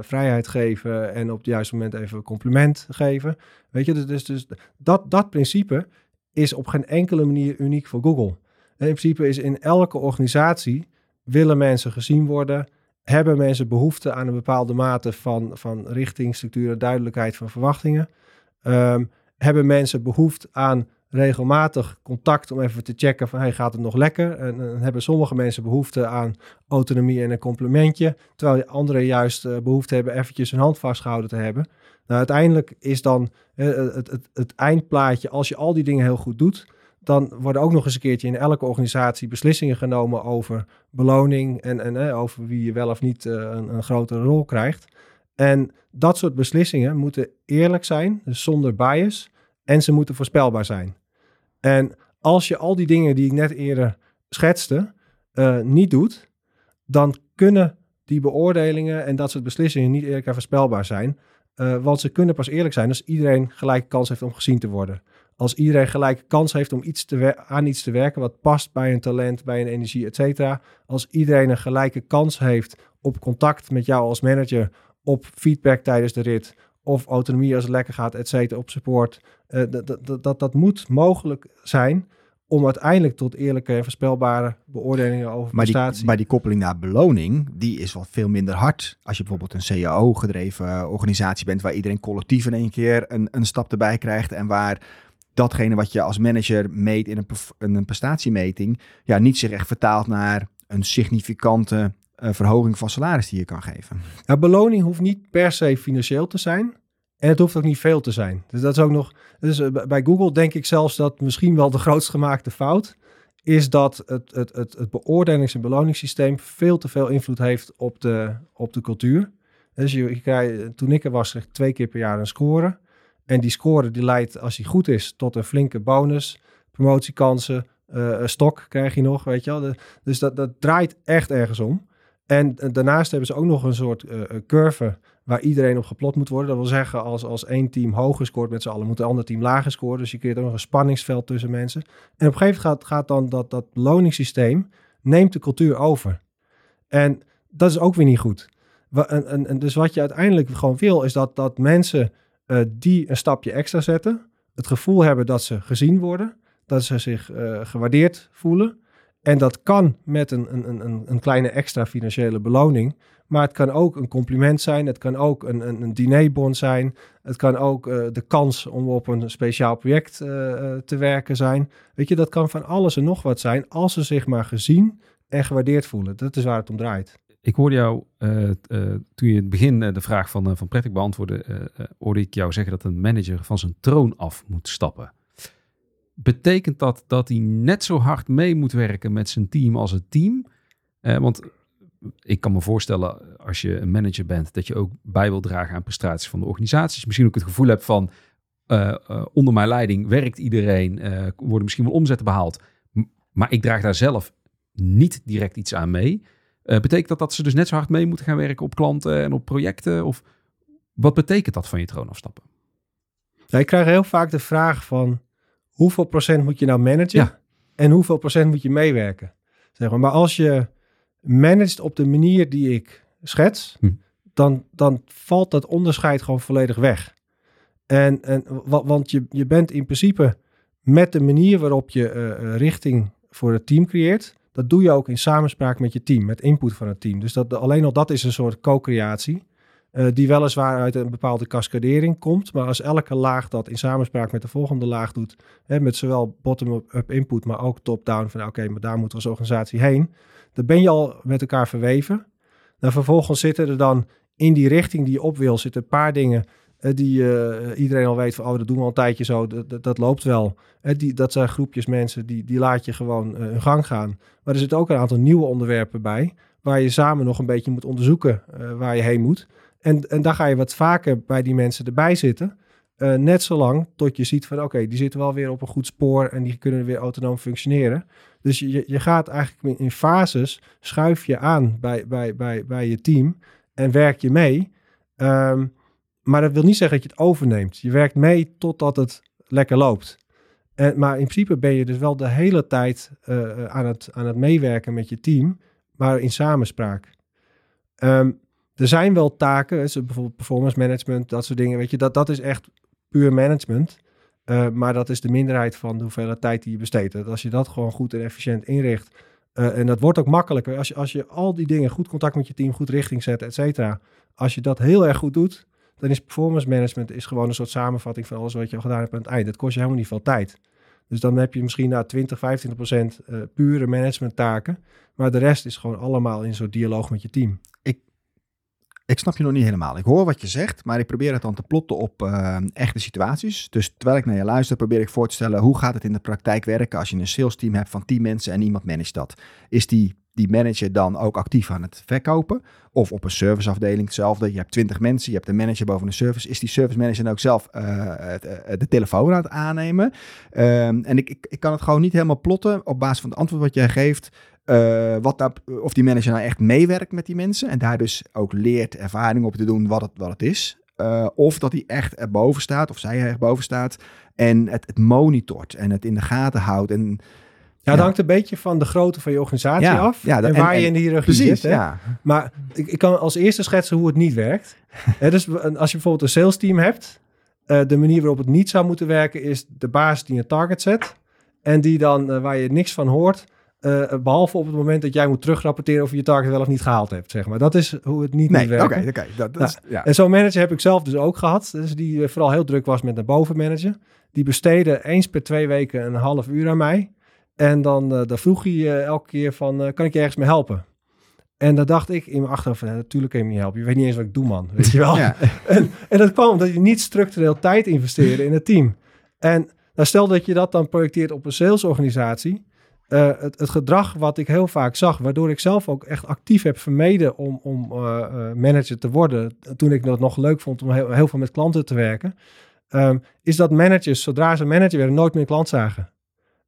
Speaker 3: vrijheid geven en op het juiste moment even een compliment geven. Weet je, dus, dus, dus dat, dat principe is op geen enkele manier uniek voor Google. In principe is in elke organisatie willen mensen gezien worden, hebben mensen behoefte aan een bepaalde mate van, van richting, structuur, duidelijkheid van verwachtingen. Ehm, hebben mensen behoefte aan regelmatig contact om even te checken van hey, gaat het nog lekker? En hebben sommige mensen behoefte aan autonomie en een complimentje, terwijl anderen juist eh, behoefte hebben eventjes een hand vastgehouden te hebben. Nou, uiteindelijk is dan eh, het, het, het eindplaatje, als je al die dingen heel goed doet, dan worden ook nog eens een keertje in elke organisatie beslissingen genomen over beloning en, en eh, over wie je wel of niet eh, een, een grotere rol krijgt. En dat soort beslissingen moeten eerlijk zijn, dus zonder bias, en ze moeten voorspelbaar zijn. En als je al die dingen die ik net eerder schetste eh, niet doet, dan kunnen die beoordelingen en dat soort beslissingen niet eerlijk en voorspelbaar zijn. Uh, want ze kunnen pas eerlijk zijn als iedereen gelijke kans heeft om gezien te worden. Als iedereen gelijke kans heeft om iets te aan iets te werken wat past bij een talent, bij een energie, et cetera. Als iedereen een gelijke kans heeft op contact met jou als manager, op feedback tijdens de rit, of autonomie als het lekker gaat, et cetera, op support. Uh, dat, dat, dat, dat moet mogelijk zijn om uiteindelijk tot eerlijke en voorspelbare beoordelingen over
Speaker 2: maar
Speaker 3: prestatie.
Speaker 2: Die, maar die koppeling naar beloning, die is wel veel minder hard. Als je bijvoorbeeld een CAO-gedreven organisatie bent, waar iedereen collectief in één keer een, een stap erbij krijgt en waar datgene wat je als manager meet in een, een prestatiemeting, ja, niet zich echt vertaalt naar een significante uh, verhoging van salaris die je kan geven.
Speaker 3: Nou, beloning hoeft niet per se financieel te zijn. En het hoeft ook niet veel te zijn. Dus dat is ook nog. Dus bij Google denk ik zelfs dat misschien wel de grootst gemaakte fout is dat het, het, het, het beoordelings- en beloningssysteem veel te veel invloed heeft op de, op de cultuur. Dus je, krijgt, toen ik er was, kreeg twee keer per jaar een score. En die score die leidt, als die goed is, tot een flinke bonus, promotiekansen, uh, stok krijg je nog, weet je wel. Dus dat, dat draait echt ergens om. En daarnaast hebben ze ook nog een soort uh, curve waar iedereen op geplot moet worden. Dat wil zeggen, als, als één team hoger scoort met z'n allen, moet een ander team lager scoren. Dus je creëert ook nog een spanningsveld tussen mensen. En op een gegeven moment gaat, dan dat, dat beloningssysteem, neemt de cultuur over. En dat is ook weer niet goed. En dus wat je uiteindelijk gewoon wil, is dat, dat mensen uh, die een stapje extra zetten, het gevoel hebben dat ze gezien worden, dat ze zich uh, gewaardeerd voelen. En dat kan met een, een, een, een kleine extra financiële beloning. Maar het kan ook een compliment zijn. Het kan ook een, een, een dinerbon zijn. Het kan ook uh, de kans om op een speciaal project te werken zijn. Weet je, dat kan van alles en nog wat zijn. Als ze zich maar gezien en gewaardeerd voelen. Dat is waar het om draait.
Speaker 1: Ik hoorde jou, uh, toen je in het begin de vraag van, van Prettig beantwoordde, hoorde ik jou zeggen dat een manager van zijn troon af moet stappen. Betekent dat dat hij net zo hard mee moet werken met zijn team als het team? want ik kan me voorstellen, als je een manager bent, dat je ook bij wil dragen aan prestaties van de organisaties. Misschien ook het gevoel hebt van, onder mijn leiding werkt iedereen, worden misschien wel omzetten behaald. Maar ik draag daar zelf niet direct iets aan mee. Betekent dat dat ze dus net zo hard mee moeten gaan werken op klanten en op projecten? Of wat betekent dat van je troon afstappen?
Speaker 3: Ik krijg heel vaak de vraag van, hoeveel procent moet je nou managen? Ja. En hoeveel procent moet je meewerken? Zeg maar, maar als je managt op de manier die ik schets, hm. dan, dan valt dat onderscheid gewoon volledig weg. En, en, want je, je bent in principe met de manier waarop je uh, richting voor het team creëert, dat doe je ook in samenspraak met je team, met input van het team. Dus dat, alleen al dat is een soort co-creatie. Uh, die weliswaar uit een bepaalde cascadering komt. Maar als elke laag dat in samenspraak met de volgende laag doet, hè, met zowel bottom-up input, maar ook top-down, van oké, maar daar moeten we als organisatie heen, dan ben je al met elkaar verweven. Dan vervolgens zitten er dan in die richting die je op wil, zitten een paar dingen die uh, iedereen al weet van, oh, dat doen we al een tijdje zo, dat, dat, loopt wel. die, dat zijn groepjes mensen, die, die laat je gewoon hun gang gaan. Maar er zitten ook een aantal nieuwe onderwerpen bij, waar je samen nog een beetje moet onderzoeken waar je heen moet. En, en dan ga je wat vaker bij die mensen erbij zitten. Uh, net zolang tot je ziet van oké, die zitten wel weer op een goed spoor en die kunnen weer autonoom functioneren. Dus je, je gaat eigenlijk in fases, schuif je aan bij, bij, bij, bij je team en werk je mee. Um, maar dat wil niet zeggen dat je het overneemt. Je werkt mee totdat het lekker loopt. En, maar in principe ben je dus wel de hele tijd uh, aan, het, aan het meewerken met je team, maar in samenspraak. Um, er zijn wel taken, bijvoorbeeld performance management, dat soort dingen. Weet je, dat, dat is echt puur management. Uh, maar dat is de minderheid van de hoeveelheid tijd die je besteedt. Als je dat gewoon goed en efficiënt inricht. En dat wordt ook makkelijker. Als je, als je al die dingen goed contact met je team, goed richting zet, et cetera. Als je dat heel erg goed doet, dan is performance management is gewoon een soort samenvatting van alles wat je al gedaan hebt aan het eind. Dat kost je helemaal niet veel tijd. Dus dan heb je misschien na 20, 25 procent uh, pure management taken. Maar de rest is gewoon allemaal in zo'n dialoog met je team.
Speaker 2: Ik, ik snap je nog niet helemaal. Ik hoor wat je zegt, maar ik probeer het dan te plotten op uh, echte situaties. Dus terwijl ik naar je luister, probeer ik voor te stellen hoe gaat het in de praktijk werken als je een sales team hebt van 10 mensen en iemand managt dat. Is die die manager dan ook actief aan het verkopen. Of op een serviceafdeling hetzelfde. Je hebt 20 mensen, je hebt een manager boven een service. Is die service manager dan ook zelf uh, de telefoon aan het aannemen? Um, en ik, ik, kan het gewoon niet helemaal plotten op basis van het antwoord wat jij geeft. Uh, wat daar, of die manager nou echt meewerkt met die mensen. En daar dus ook leert ervaring op te doen wat het, wat het is. Of dat hij echt erboven staat, of zij er echt boven staat. En het, het monitort en het in de gaten houdt. En
Speaker 3: ja, het hangt een beetje van de grootte van je organisatie af ja, en waar je in de hiërarchie precies, zit. Hè? Maar ik, ik, kan als eerste schetsen hoe het niet werkt. dus als je bijvoorbeeld een sales team hebt, uh, de manier waarop het niet zou moeten werken is de baas die een target zet en die dan, uh, waar je niks van hoort, uh, behalve op het moment dat jij moet terugrapporteren of je je target wel of niet gehaald hebt, zeg maar. Dat is hoe het niet,
Speaker 2: nee. Oké, okay, okay, dat, dat
Speaker 3: nou, En zo'n manager heb ik zelf dus ook gehad. Dus die vooral heel druk was met een bovenmanager. Die besteedde eens per twee weken een half uur aan mij. En dan, uh, dan vroeg hij uh, elke keer van, uh, kan ik je ergens mee helpen? En dan dacht ik in mijn achterhoofd van, natuurlijk kan je me niet helpen. Je weet niet eens wat ik doe, man. Weet je wel? Ja. en, en dat kwam omdat je niet structureel tijd investeerde in het team. En nou, stel dat je dat dan projecteert op een salesorganisatie. Het, het, gedrag wat ik heel vaak zag, waardoor ik zelf ook echt actief heb vermeden om, om manager te worden. Toen ik het nog leuk vond om heel, heel veel met klanten te werken. Um, is dat managers, zodra ze manager werden, nooit meer klant zagen.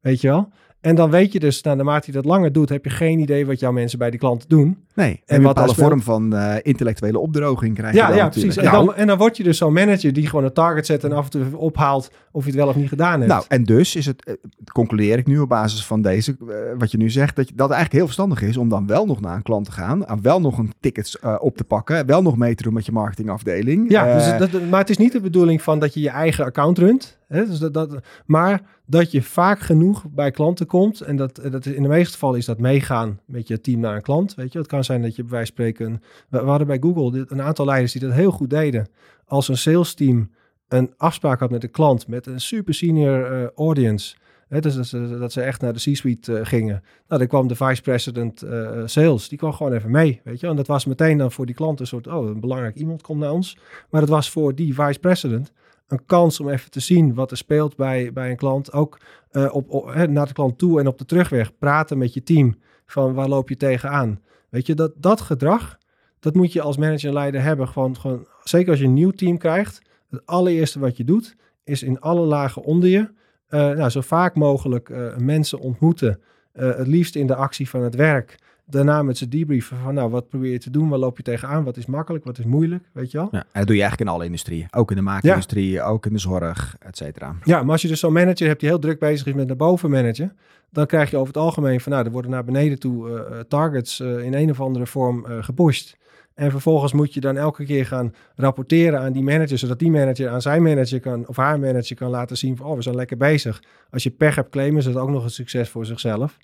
Speaker 3: Weet je wel? En dan weet je dus, nou, naarmate je dat langer doet, heb je geen idee wat jouw mensen bij die klanten doen.
Speaker 2: Nee, en, wat alle vorm van uh, intellectuele opdroging krijg je
Speaker 3: ja,
Speaker 2: dan
Speaker 3: Ja, precies. En, dan, en dan word je dus zo'n manager die gewoon een target zet en af en toe ophaalt of je het wel of niet gedaan hebt.
Speaker 2: Nou, en dus is het, uh, concludeer ik nu op basis van deze, uh, wat je nu zegt, dat, je, dat het eigenlijk heel verstandig is om dan wel nog naar een klant te gaan, en wel nog een tickets op te pakken, wel nog mee te doen met je marketingafdeling.
Speaker 3: Ja, dus dat, maar het is niet de bedoeling van dat je je eigen account runt. Dus dat, dat, maar dat je vaak genoeg bij klanten komt. En dat, dat in de meeste gevallen is dat meegaan met je team naar een klant. Weet je, het kan zijn dat je bij wijze van spreken. We, hadden bij Google een aantal leiders die dat heel goed deden. Als een sales team een afspraak had met een klant met een super senior uh, audience. Dus dat ze, dat echt naar de C-suite uh, gingen. Nou, dan kwam de vice president sales. Die kwam gewoon even mee. Weet je, en dat was meteen dan voor die klant een soort. Oh, een belangrijk iemand komt naar ons. Maar het was voor die vice president een kans om even te zien wat er speelt bij, bij een klant. Ook uh, op, naar de klant toe en op de terugweg praten met je team. Van waar loop je tegenaan? Weet je, dat, dat gedrag, dat moet je als manager en leider hebben. Gewoon, gewoon, zeker als je een nieuw team krijgt. Het allereerste wat je doet, is in alle lagen onder je. Uh, nou, zo vaak mogelijk uh, mensen ontmoeten. het liefst in de actie van het werk daarna met ze debriefen van nou, wat probeer je te doen? Waar loop je tegenaan? Wat is makkelijk? Wat is moeilijk? Weet je wel?
Speaker 2: Ja, en dat doe je eigenlijk in alle industrieën. Ook in de maakindustrie, ja. ook in de zorg, et cetera.
Speaker 3: Ja, maar als je dus zo'n manager hebt die heel druk bezig is met de bovenmanager, dan krijg je over het algemeen van nou, er worden naar beneden toe uh, targets uh, in een of andere vorm uh, gepusht. En vervolgens moet je dan elke keer gaan rapporteren aan die manager, zodat die manager aan zijn manager kan, of haar manager kan laten zien van, oh, we zijn lekker bezig. Als je pech hebt, claimen ze dat ook nog een succes voor zichzelf.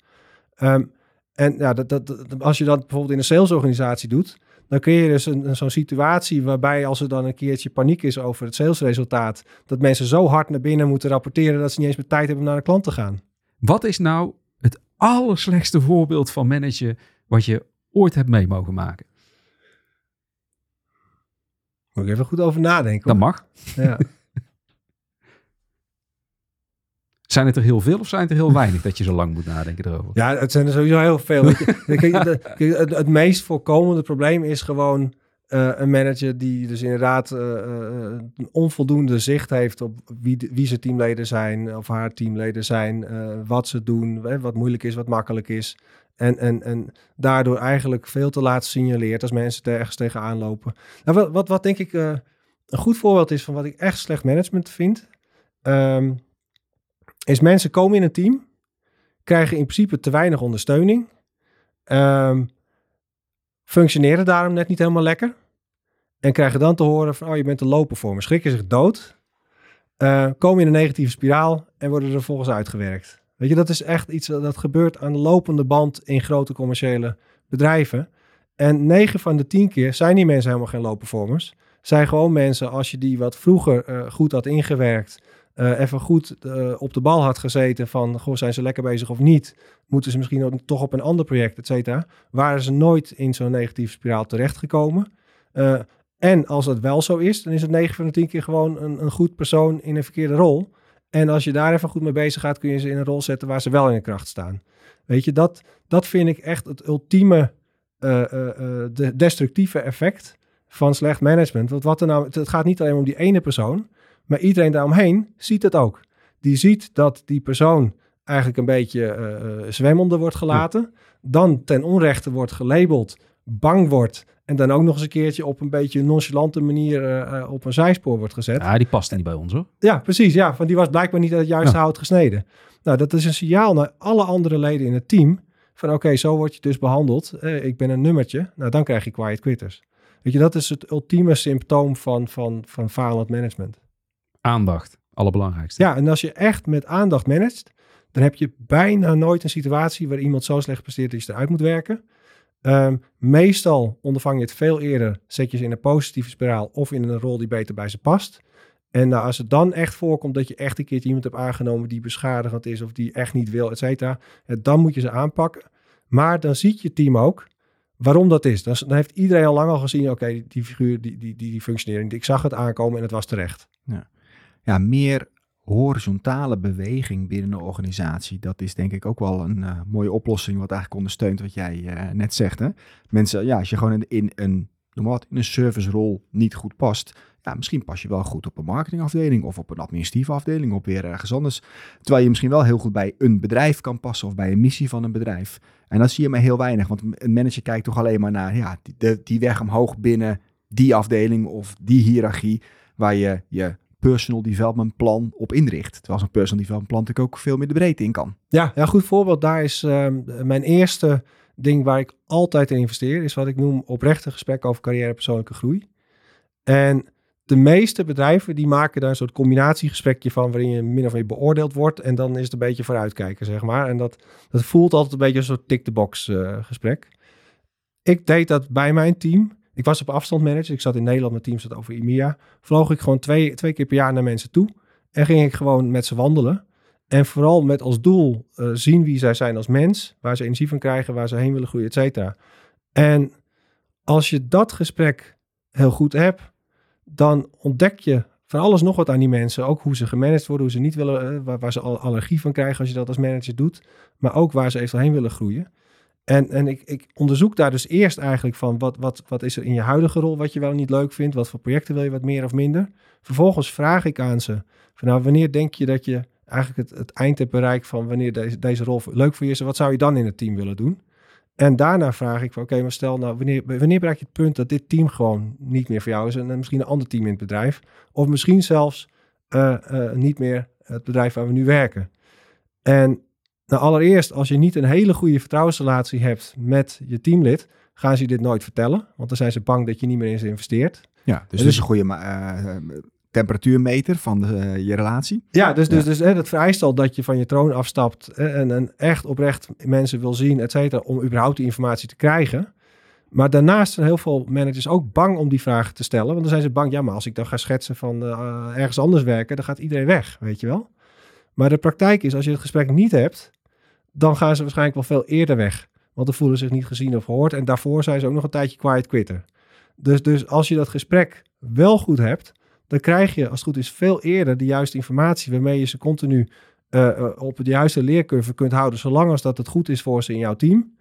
Speaker 3: Um, en ja, dat, dat, als je dat bijvoorbeeld in een salesorganisatie doet, dan kun je dus een, zo'n situatie waarbij als er dan een keertje paniek is over het salesresultaat, dat mensen zo hard naar binnen moeten rapporteren dat ze niet eens meer tijd hebben om naar de klant te gaan.
Speaker 1: Wat is nou het allerslechtste voorbeeld van managen wat je ooit hebt mee mogen maken?
Speaker 3: Moet ik even goed over nadenken.
Speaker 1: Dat mag. Ja. Zijn het er heel veel of zijn het er heel weinig dat je zo lang moet nadenken erover?
Speaker 3: Ja, het zijn er sowieso heel veel. het, het, meest voorkomende probleem is gewoon uh, een manager die dus inderdaad uh, een onvoldoende zicht heeft op wie, wie zijn teamleden zijn of haar teamleden zijn, wat ze doen, wat moeilijk is, wat makkelijk is. En, en, en daardoor eigenlijk veel te laat signaleert als mensen ergens tegenaan lopen. Nou, wat, wat, wat denk ik een goed voorbeeld is van wat ik echt slecht management vind, ehm, is mensen komen in een team, krijgen in principe te weinig ondersteuning, ehm, functioneren daarom net niet helemaal lekker en krijgen dan te horen van, oh je bent te lopen voor schrikken zich dood, eh, komen in een negatieve spiraal en worden er vervolgens uitgewerkt. Weet je, dat is echt iets dat gebeurt aan de lopende band in grote commerciële bedrijven. En 9 van de 10 keer zijn die mensen helemaal geen low performers. Zijn gewoon mensen, als je die wat vroeger eh, goed had ingewerkt, uh, even goed uh, op de bal had gezeten van, goh, zijn ze lekker bezig of niet? Moeten ze misschien toch op een ander project, et cetera? Waren ze nooit in zo'n negatieve spiraal terechtgekomen? Uh, en als dat wel zo is, dan is het 9 van de 10 keer gewoon een, een goed persoon in een verkeerde rol. En als je daar even goed mee bezig gaat, kun je ze in een rol zetten waar ze wel in de kracht staan. Weet je, dat, dat vind ik echt het ultieme de destructieve effect van slecht management. Want wat er nou, het gaat niet alleen om die ene persoon, maar iedereen daaromheen ziet het ook. Die ziet dat die persoon eigenlijk een beetje uh, zwemmende wordt gelaten, dan ten onrechte wordt gelabeld, bang wordt en dan ook nog eens een keertje op een beetje nonchalante manier uh, op een zijspoor wordt gezet.
Speaker 1: Ja, die past niet bij ons hoor.
Speaker 3: Ja, precies. Ja, want die was blijkbaar niet uit het juiste ja. hout gesneden. Nou, dat is een signaal naar alle andere leden in het team. Van oké, okay, zo word je dus behandeld. Eh, ik ben een nummertje. Nou, dan krijg je quiet quitters. Weet je, dat is het ultieme symptoom van, van, van falend management.
Speaker 1: Aandacht, allerbelangrijkste.
Speaker 3: Ja, en als je echt met aandacht managt, dan heb je bijna nooit een situatie waar iemand zo slecht presteert dat je eruit moet werken. Um, meestal ondervang je het veel eerder, zet je ze in een positieve spiraal of in een rol die beter bij ze past. En nou, als het dan echt voorkomt dat je echt een keertje iemand hebt aangenomen die beschadigend is of die echt niet wil, et cetera, dan moet je ze aanpakken. Maar dan ziet je team ook waarom dat is. Dan, heeft iedereen al lang al gezien, oké, die figuur, die, die, die, die functionering, ik zag het aankomen en het was terecht.
Speaker 2: Ja, meer horizontale beweging binnen een organisatie. Dat is denk ik ook wel een uh, mooie oplossing, wat eigenlijk ondersteunt wat jij uh, net zegt. Hè? Mensen, ja, als je gewoon in, een, noem in een servicerol niet goed past, ja, misschien pas je wel goed op een marketingafdeling of op een administratieve afdeling of weer ergens anders. Terwijl je misschien wel heel goed bij een bedrijf kan passen of bij een missie van een bedrijf. En dan zie je maar heel weinig, want een manager kijkt toch alleen maar naar ja, die, de, die weg omhoog binnen die afdeling of die hiërarchie, waar je je personal development plan op inricht. Terwijl zo'n personal development plan natuurlijk ook veel meer de breedte in kan.
Speaker 3: Ja, ja goed voorbeeld daar is uh, mijn eerste ding waar ik altijd in investeer, is wat ik noem oprechte gesprekken over carrière en persoonlijke groei. En de meeste bedrijven die maken daar een soort combinatiegesprekje van waarin je min of meer beoordeeld wordt en dan is het een beetje vooruitkijken, zeg maar. En dat, dat voelt altijd een beetje een soort tick-the-box uh, gesprek. Ik deed dat bij mijn team. Ik was op afstand manager. Ik zat in Nederland, mijn team zat over IMIA. Vloog ik gewoon twee, twee keer per jaar naar mensen toe. En ging ik gewoon met ze wandelen. En vooral met als doel uh, zien wie zij zijn als mens. Waar ze energie van krijgen, waar ze heen willen groeien, et cetera. En als je dat gesprek heel goed hebt, dan ontdek je van alles nog wat aan die mensen. Ook hoe ze gemanaged worden, hoe ze niet willen, uh, waar, ze allergie van krijgen als je dat als manager doet. Maar ook waar ze eventueel heen willen groeien. En, en ik, ik, onderzoek daar dus eerst eigenlijk van wat, wat, wat is er in je huidige rol wat je wel niet leuk vindt. Wat voor projecten wil je wat meer of minder. Vervolgens vraag ik aan ze van nou wanneer denk je dat je eigenlijk het, het eind hebt bereikt van wanneer deze, deze rol leuk voor je is. En wat zou je dan in het team willen doen? En daarna vraag ik van oké, maar stel nou wanneer, wanneer bereik je het punt dat dit team gewoon niet meer voor jou is. En misschien een ander team in het bedrijf. Of misschien zelfs uh, uh, niet meer het bedrijf waar we nu werken. En nou, allereerst, als je niet een hele goede vertrouwensrelatie hebt met je teamlid, gaan ze je dit nooit vertellen. Want dan zijn ze bang dat je niet meer in ze investeert.
Speaker 2: Ja, dus, dus een goede uh, temperatuurmeter van de, uh, je relatie.
Speaker 3: Ja, dus, dus, ja. dus hè, dat vereist al dat je van je troon afstapt hè, en, en echt oprecht mensen wil zien, et cetera, om überhaupt die informatie te krijgen. Maar daarnaast zijn heel veel managers ook bang om die vragen te stellen. Want dan zijn ze bang, ja, maar als ik dan ga schetsen van uh, ergens anders werken, dan gaat iedereen weg, weet je wel. Maar de praktijk is, als je het gesprek niet hebt, dan gaan ze waarschijnlijk wel veel eerder weg. Want dan voelen ze zich niet gezien of gehoord. En daarvoor zijn ze ook nog een tijdje quiet quitter. Dus, dus als je dat gesprek wel goed hebt, dan krijg je, als het goed is, veel eerder de juiste informatie waarmee je ze continu uh, op de juiste leercurve kunt houden, zolang als dat het goed is voor ze in jouw team.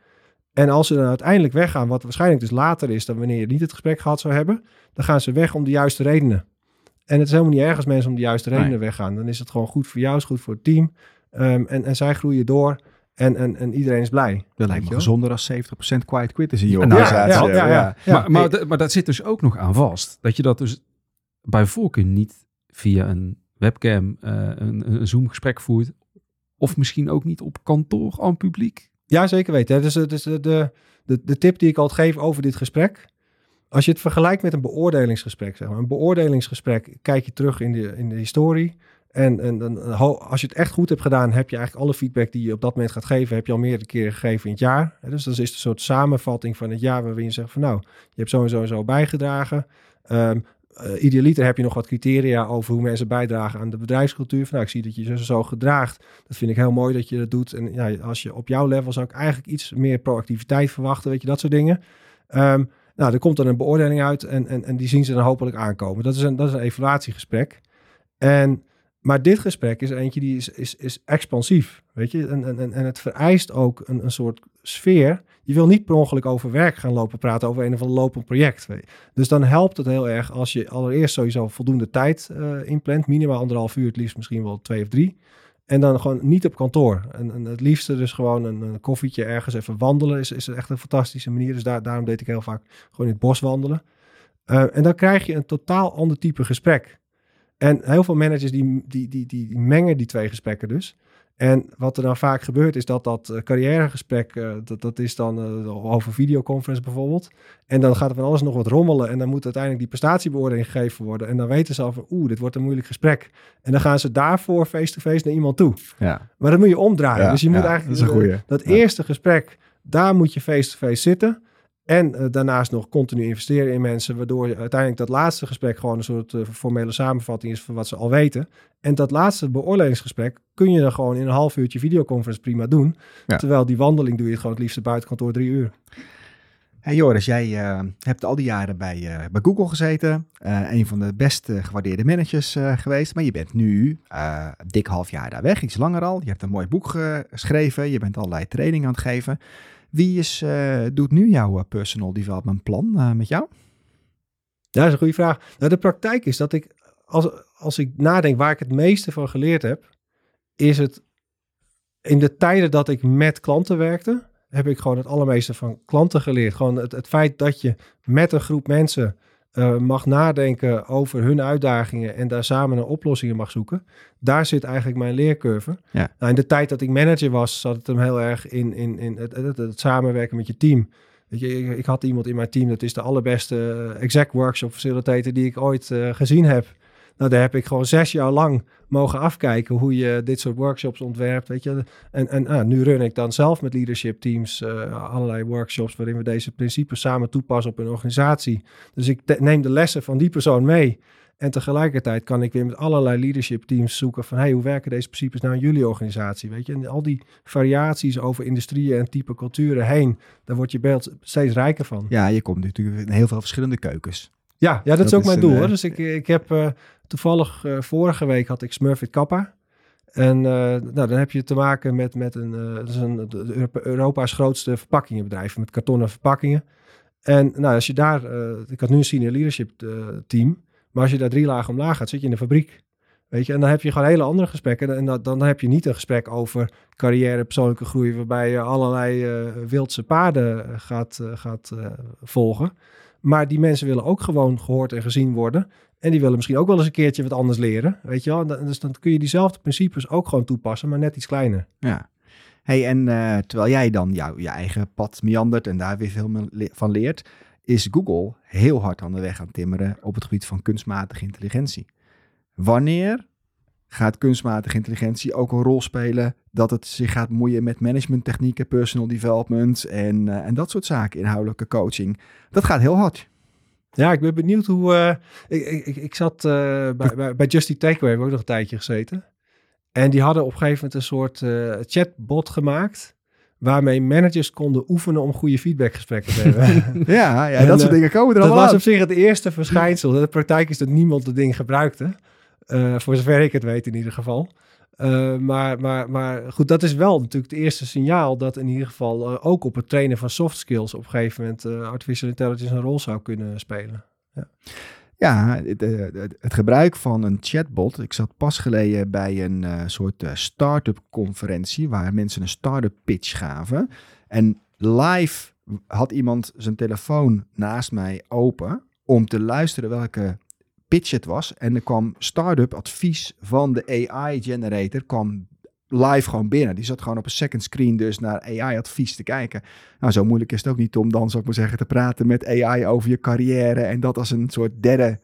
Speaker 3: En als ze dan uiteindelijk weggaan, wat waarschijnlijk dus later is dan wanneer je niet het gesprek gehad zou hebben, dan gaan ze weg om de juiste redenen. En het is helemaal niet erg als mensen om de juiste redenen nee. weggaan. Dan is het gewoon goed voor jou, is goed voor het team. Um, en, en zij groeien door. En, en, en iedereen is blij.
Speaker 2: Dat lijkt me gezonder als 70% quiet quitters in je
Speaker 1: organisatie. Ja, ja, ja, ja, Maar, maar, maar dat zit dus ook nog aan vast. Dat je dat dus bij voorkeur niet via een webcam uh, een, een Zoom-gesprek voert. Of misschien ook niet op kantoor aan publiek.
Speaker 3: Ja, zeker weten. Dus, dus de, de, de, de tip die ik altijd geef over dit gesprek. Als je het vergelijkt met een beoordelingsgesprek, zeg maar. Een beoordelingsgesprek kijk je terug in de, in de historie. En, en, als je het echt goed hebt gedaan, heb je eigenlijk alle feedback die je op dat moment gaat geven, heb je al meerdere keren gegeven in het jaar. Dus dat is een soort samenvatting van het jaar waarin je zegt van nou, je hebt zo en zo en zo bijgedragen. Um, idealiter heb je nog wat criteria over hoe mensen bijdragen aan de bedrijfscultuur. Van, nou, ik zie dat je je zo gedraagt. Dat vind ik heel mooi dat je dat doet. En ja, als je op jouw level zou ik eigenlijk iets meer proactiviteit verwachten, weet je, dat soort dingen. Um, nou, er komt dan een beoordeling uit en, en, en die zien ze dan hopelijk aankomen. Dat is een, dat is een evaluatiegesprek. En maar dit gesprek is eentje die is, is, is expansief, weet je. En, en, en het vereist ook een, een soort sfeer. Je wil niet per ongeluk over werk gaan lopen praten, over een of ander lopend project. Dus dan helpt het heel erg als je allereerst sowieso voldoende tijd uh, inplant. Minimaal anderhalf uur, het liefst misschien wel twee of drie. En dan gewoon niet op kantoor. En, en het liefste dus gewoon een, koffietje ergens even wandelen is, is echt een fantastische manier. Dus daar, daarom deed ik heel vaak gewoon in het bos wandelen. Uh, en dan krijg je een totaal ander type gesprek. En heel veel managers die, die, die, die, mengen die twee gesprekken dus. En wat er dan vaak gebeurt is dat dat uh, carrièregesprek, uh, dat, dat is dan uh, over videoconference bijvoorbeeld. En dan gaat er van alles nog wat rommelen en dan moet uiteindelijk die prestatiebeoordeling gegeven worden. En dan weten ze al van, oeh, dit wordt een moeilijk gesprek. En dan gaan ze daarvoor face-to-face naar iemand toe.
Speaker 2: Ja.
Speaker 3: Maar dat moet je omdraaien. dus je moet eigenlijk
Speaker 2: dat,
Speaker 3: eerste gesprek, daar moet je face-to-face -face zitten. En uh, daarnaast nog continu investeren in mensen, waardoor uiteindelijk dat laatste gesprek gewoon een soort uh, formele samenvatting is van wat ze al weten. En dat laatste beoordelingsgesprek kun je dan gewoon in een half uurtje videoconference prima doen. Ja. Terwijl die wandeling doe je gewoon het liefste buiten kantoor drie uur.
Speaker 2: Hey Joris, jij uh, hebt al die jaren bij, bij Google gezeten. een van de best gewaardeerde managers geweest. Maar je bent nu dik half jaar daar weg, iets langer al. Je hebt een mooi boek geschreven. Je bent allerlei training aan het geven. Wie is, uh, doet nu jouw personal development plan uh, met jou?
Speaker 3: Dat is een goede vraag. Nou, de praktijk is dat ik, als, als ik nadenk waar ik het meeste van geleerd heb, is het in de tijden dat ik met klanten werkte, heb ik gewoon het allermeeste van klanten geleerd. Gewoon het, het feit dat je met een groep mensen uh, mag nadenken over hun uitdagingen en daar samen naar oplossingen mag zoeken. Daar zit eigenlijk mijn leercurve.
Speaker 2: Ja.
Speaker 3: Nou, in de tijd dat ik manager was, zat het hem heel erg in, in, in het, het, het samenwerken met je team. Weet je, ik, ik, had iemand in mijn team, dat is de allerbeste exec workshop facilitator die ik ooit uh, gezien heb. Nou, daar heb ik gewoon zes jaar lang mogen afkijken hoe je dit soort workshops ontwerpt. Weet je? En, en ah, nu run ik dan zelf met leadership teams uh, allerlei workshops waarin we deze principes samen toepassen op een organisatie. Dus ik neem de lessen van die persoon mee. En tegelijkertijd kan ik weer met allerlei leadership teams zoeken van hey, hoe werken deze principes nou in jullie organisatie? Weet je, en al die variaties over industrieën en type culturen heen, daar wordt je beeld steeds rijker van.
Speaker 2: Ja, je komt natuurlijk in heel veel verschillende keukens.
Speaker 3: Ja, ja dat, dat is ook is mijn doel. Een, Dus ik, ik heb uh, toevallig uh, vorige week had ik Smurfit Kappa. En nou, dan heb je te maken met, met een, dat is een Europa's grootste verpakkingenbedrijf met kartonnen verpakkingen. En nou, als je daar, ik had nu een senior leadership team, maar als je daar drie lagen omlaag gaat, zit je in de fabriek. Weet je, en dan heb je gewoon hele andere gesprekken. En dan, dan heb je niet een gesprek over carrière, persoonlijke groei, waarbij je allerlei wildse paden gaat, gaat volgen. Maar die mensen willen ook gewoon gehoord en gezien worden. En die willen misschien ook wel eens een keertje wat anders leren. Weet je wel? Dus dan kun je diezelfde principes ook gewoon toepassen, maar net iets kleiner.
Speaker 2: Ja. Hey, en uh, terwijl jij dan jou, je eigen pad meandert en daar weer veel van leert, is Google heel hard aan de weg aan timmeren op het gebied van kunstmatige intelligentie. Wanneer gaat kunstmatige intelligentie ook een rol spelen dat het zich gaat moeien met managementtechnieken, personal development en, uh, en dat soort zaken, inhoudelijke coaching. Dat gaat heel hard.
Speaker 3: Ja, ik ben benieuwd hoe. Uh, ik, ik, ik zat uh, bij, bij, bij Justy Takeaway, heb ik ook nog een tijdje gezeten. En die hadden op een gegeven moment een soort chatbot gemaakt. Waarmee managers konden oefenen om goede feedbackgesprekken te hebben.
Speaker 2: ja, ja en, dat soort dingen komen er
Speaker 3: al
Speaker 2: Dat
Speaker 3: was op zich het eerste verschijnsel. De praktijk is dat niemand het ding gebruikte. Uh, voor zover ik het weet in ieder geval. Uh, maar, maar, maar goed, dat is wel natuurlijk het eerste signaal dat in ieder geval uh, ook op het trainen van soft skills op een gegeven moment artificial intelligence een rol zou kunnen spelen. Ja,
Speaker 2: ja het, het, gebruik van een chatbot. Ik zat pas geleden bij een soort start-up conferentie waar mensen een start-up pitch gaven. En live had iemand zijn telefoon naast mij open om te luisteren welke pitch het was. En er kwam start-up advies van de AI-generator kwam live gewoon binnen. Die zat gewoon op een second screen dus naar AI-advies te kijken. Nou, zo moeilijk is het ook niet om dan, zou ik maar zeggen, te praten met AI over je carrière en dat als een soort derde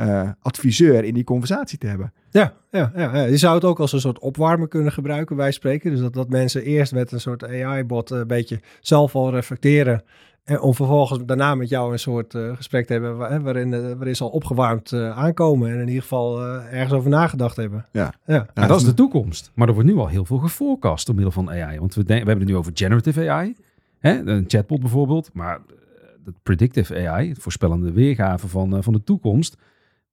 Speaker 2: uh, adviseur in die conversatie te hebben.
Speaker 3: Ja, ja, ja, je zou het ook als een soort opwarmer kunnen gebruiken, wij spreken. Dus dat, dat mensen eerst met een soort AI-bot een beetje zelf al reflecteren en om vervolgens daarna met jou een soort uh, gesprek te hebben waarin, uh, waarin ze al opgewarmd uh, aankomen en in ieder geval ergens over nagedacht hebben.
Speaker 1: Ja, ja. ja dat is de toekomst. Maar er wordt nu al heel veel geforecast door middel van AI. Want we, we hebben het nu over generative AI, hè? een chatbot bijvoorbeeld. Maar het predictive AI, het voorspellende weergave van, van de toekomst,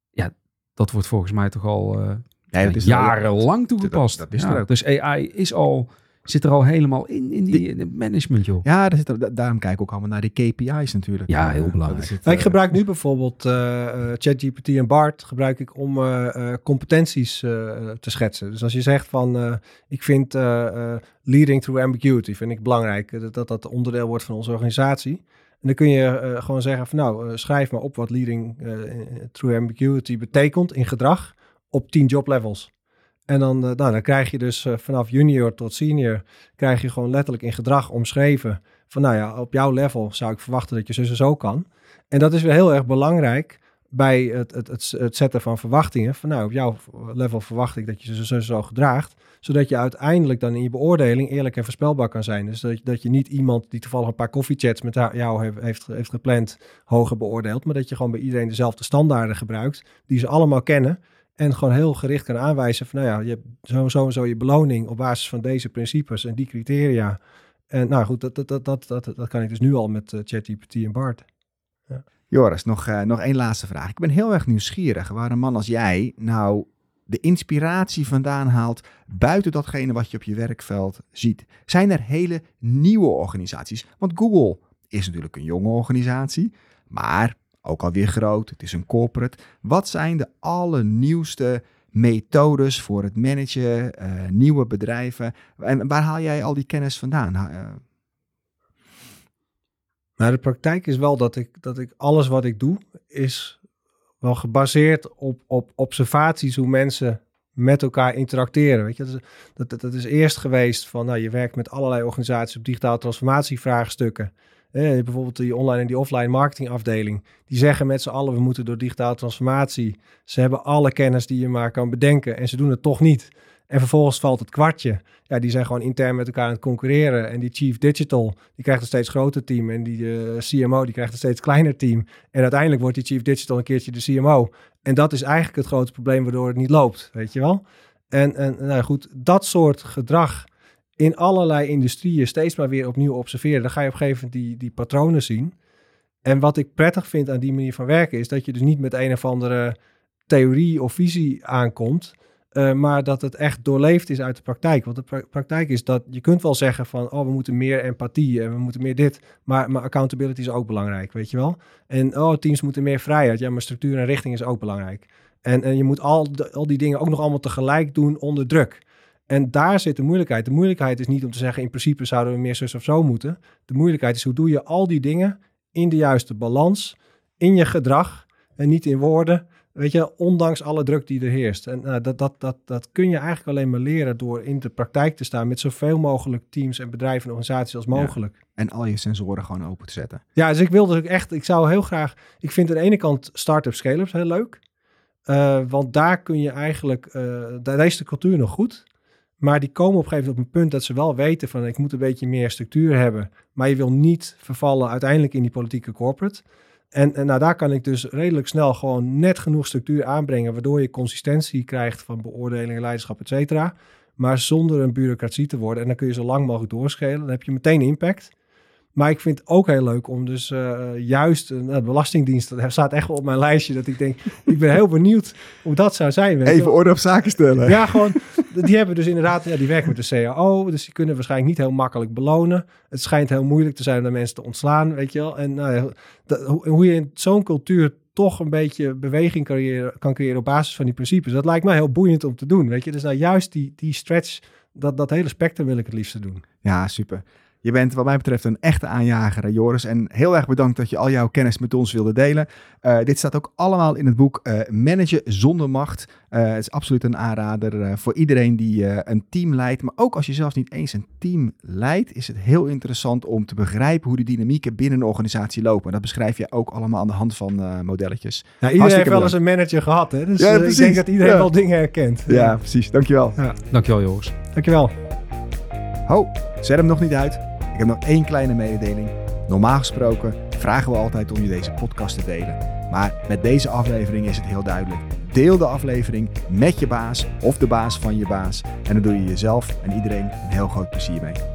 Speaker 1: ja, dat wordt volgens mij toch al ja, jarenlang toegepast. Dat, dat is dus AI is al zit er al helemaal in, in die, management, joh.
Speaker 2: Ja, daar zit daarom kijk ik ook allemaal naar die KPI's natuurlijk.
Speaker 1: Ja, heel belangrijk.
Speaker 3: Het, ik gebruik nu bijvoorbeeld uh, ChatGPT en BART gebruik ik om uh, competenties te schetsen. Dus als je zegt van, ik vind leading through ambiguity, vind ik belangrijk, dat, dat dat onderdeel wordt van onze organisatie. En dan kun je gewoon zeggen van, nou, schrijf maar op wat leading through ambiguity betekent in gedrag op 10 job levels. En dan, uh, nou, dan krijg je dus uh, vanaf junior tot senior, krijg je gewoon letterlijk in gedrag omschreven van, nou ja, op jouw level zou ik verwachten dat je zo zo kan. En dat is weer heel erg belangrijk bij het, het, het, het zetten van verwachtingen. Van nou, op jouw level verwacht ik dat je zo zo gedraagt. Zodat je uiteindelijk dan in je beoordeling eerlijk en voorspelbaar kan zijn. Dus dat, dat je niet iemand die toevallig een paar koffiechats met jou heeft, heeft, heeft gepland hoger beoordeelt. Maar dat je gewoon bij iedereen dezelfde standaarden gebruikt. Die ze allemaal kennen. En gewoon heel gericht kan aanwijzen van, nou ja, je hebt zo, zo en zo je beloning op basis van deze principes en die criteria. En nou goed, dat, dat, dat, dat, dat, dat kan ik dus nu al met uh, ChatGPT en BART.
Speaker 2: Ja. Joris, nog, uh, nog één laatste vraag. Ik ben heel erg nieuwsgierig waar een man als jij nou de inspiratie vandaan haalt buiten datgene wat je op je werkveld ziet. Zijn er hele nieuwe organisaties? Want Google is natuurlijk een jonge organisatie, maar ook alweer groot, het is een corporate. Wat zijn de allernieuwste methodes voor het managen, uh, nieuwe bedrijven? En waar haal jij al die kennis vandaan? Uh...
Speaker 3: Nou, de praktijk is wel dat ik, dat ik alles wat ik doe, is wel gebaseerd op, op observaties hoe mensen met elkaar interacteren. Weet je, dat is, dat, dat is eerst geweest van, nou, je werkt met allerlei organisaties op digitale transformatievraagstukken. Eh, bijvoorbeeld die online en die offline marketingafdeling. Die zeggen met z'n allen, we moeten door digitale transformatie. Ze hebben alle kennis die je maar kan bedenken en ze doen het toch niet. En vervolgens valt het kwartje. Ja, die zijn gewoon intern met elkaar aan het concurreren. En die chief digital, die krijgt een steeds groter team. En die eh, CMO, die krijgt een steeds kleiner team. En uiteindelijk wordt die chief digital een keertje de CMO. En dat is eigenlijk het grote probleem waardoor het niet loopt, weet je wel. En, en nou goed, dat soort gedrag in allerlei industrieën steeds maar weer opnieuw observeren. Dan ga je op een gegeven moment die, die patronen zien. En wat ik prettig vind aan die manier van werken is dat je dus niet met een of andere theorie of visie aankomt, uh, maar dat het echt doorleefd is uit de praktijk. Want de praktijk is dat je kunt wel zeggen van, oh, we moeten meer empathie en we moeten meer dit, maar, maar accountability is ook belangrijk, weet je wel. En oh, teams moeten meer vrijheid. Ja, maar structuur en richting is ook belangrijk. En, en je moet al, al die dingen ook nog allemaal tegelijk doen onder druk. En daar zit de moeilijkheid. De moeilijkheid is niet om te zeggen, in principe zouden we meer zus of zo moeten. De moeilijkheid is hoe doe je al die dingen in de juiste balans, in je gedrag en niet in woorden. Weet je, ondanks alle druk die er heerst. En uh, dat, dat, dat, dat kun je eigenlijk alleen maar leren door in de praktijk te staan met zoveel mogelijk teams en bedrijven en organisaties als mogelijk.
Speaker 2: En al je sensoren gewoon open te zetten.
Speaker 3: Ja, dus ik wil dus ook echt, ik zou heel graag, ik vind aan de ene kant start-up scale-ups heel leuk. Uh, want daar kun je eigenlijk, uh, daar is de cultuur nog goed. Maar die komen op een gegeven moment op een punt dat ze wel weten van ik moet een beetje meer structuur hebben. Maar je wil niet vervallen uiteindelijk in die politieke corporate. En, en nou, daar kan ik dus redelijk snel gewoon net genoeg structuur aanbrengen, waardoor je consistentie krijgt van beoordelingen, leiderschap, et cetera. Maar zonder een bureaucratie te worden. En dan kun je zo lang mogelijk doorschelen. Dan heb je meteen impact. Maar ik vind het ook heel leuk om dus uh, juist, uh, de Belastingdienst, dat staat echt wel op mijn lijstje, dat ik denk, ik ben heel benieuwd hoe dat zou zijn.
Speaker 2: Weet Even orde op zaken stellen.
Speaker 3: Ja, gewoon, die hebben dus inderdaad, ja, die werken met de CAO, dus die kunnen waarschijnlijk niet heel makkelijk belonen. Het schijnt heel moeilijk te zijn om de mensen te ontslaan, weet je wel. En nou, dat, hoe je in zo'n cultuur toch een beetje beweging creëren, kan creëren op basis van die principes, dat lijkt mij heel boeiend om te doen, weet je. Dus nou juist die, die stretch, dat, dat hele spectrum wil ik het liefst doen.
Speaker 2: Ja, super. Je bent wat mij betreft een echte aanjager, eh, Joris. En heel erg bedankt dat je al jouw kennis met ons wilde delen. Uh, dit staat ook allemaal in het boek uh, Managen zonder macht. het is absoluut een aanrader voor iedereen die een team leidt. Maar ook als je zelfs niet eens een team leidt, is het heel interessant om te begrijpen hoe de dynamieken binnen een organisatie lopen. Dat beschrijf je ook allemaal aan de hand van modelletjes.
Speaker 3: Ja, iedereen heeft wel eens een manager gehad, hè? Dus ja, ik denk dat iedereen wel dingen herkent.
Speaker 2: Ja, ja precies. Dankjewel. Ja.
Speaker 1: Dankjewel, Joris.
Speaker 3: Dankjewel.
Speaker 2: Ho, zet hem nog niet uit. Heb nog één kleine mededeling. Normaal gesproken vragen we altijd om je deze podcast te delen. Maar met deze aflevering is het heel duidelijk. Deel de aflevering met je baas of de baas van je baas. En dan doe je jezelf en iedereen een heel groot plezier mee.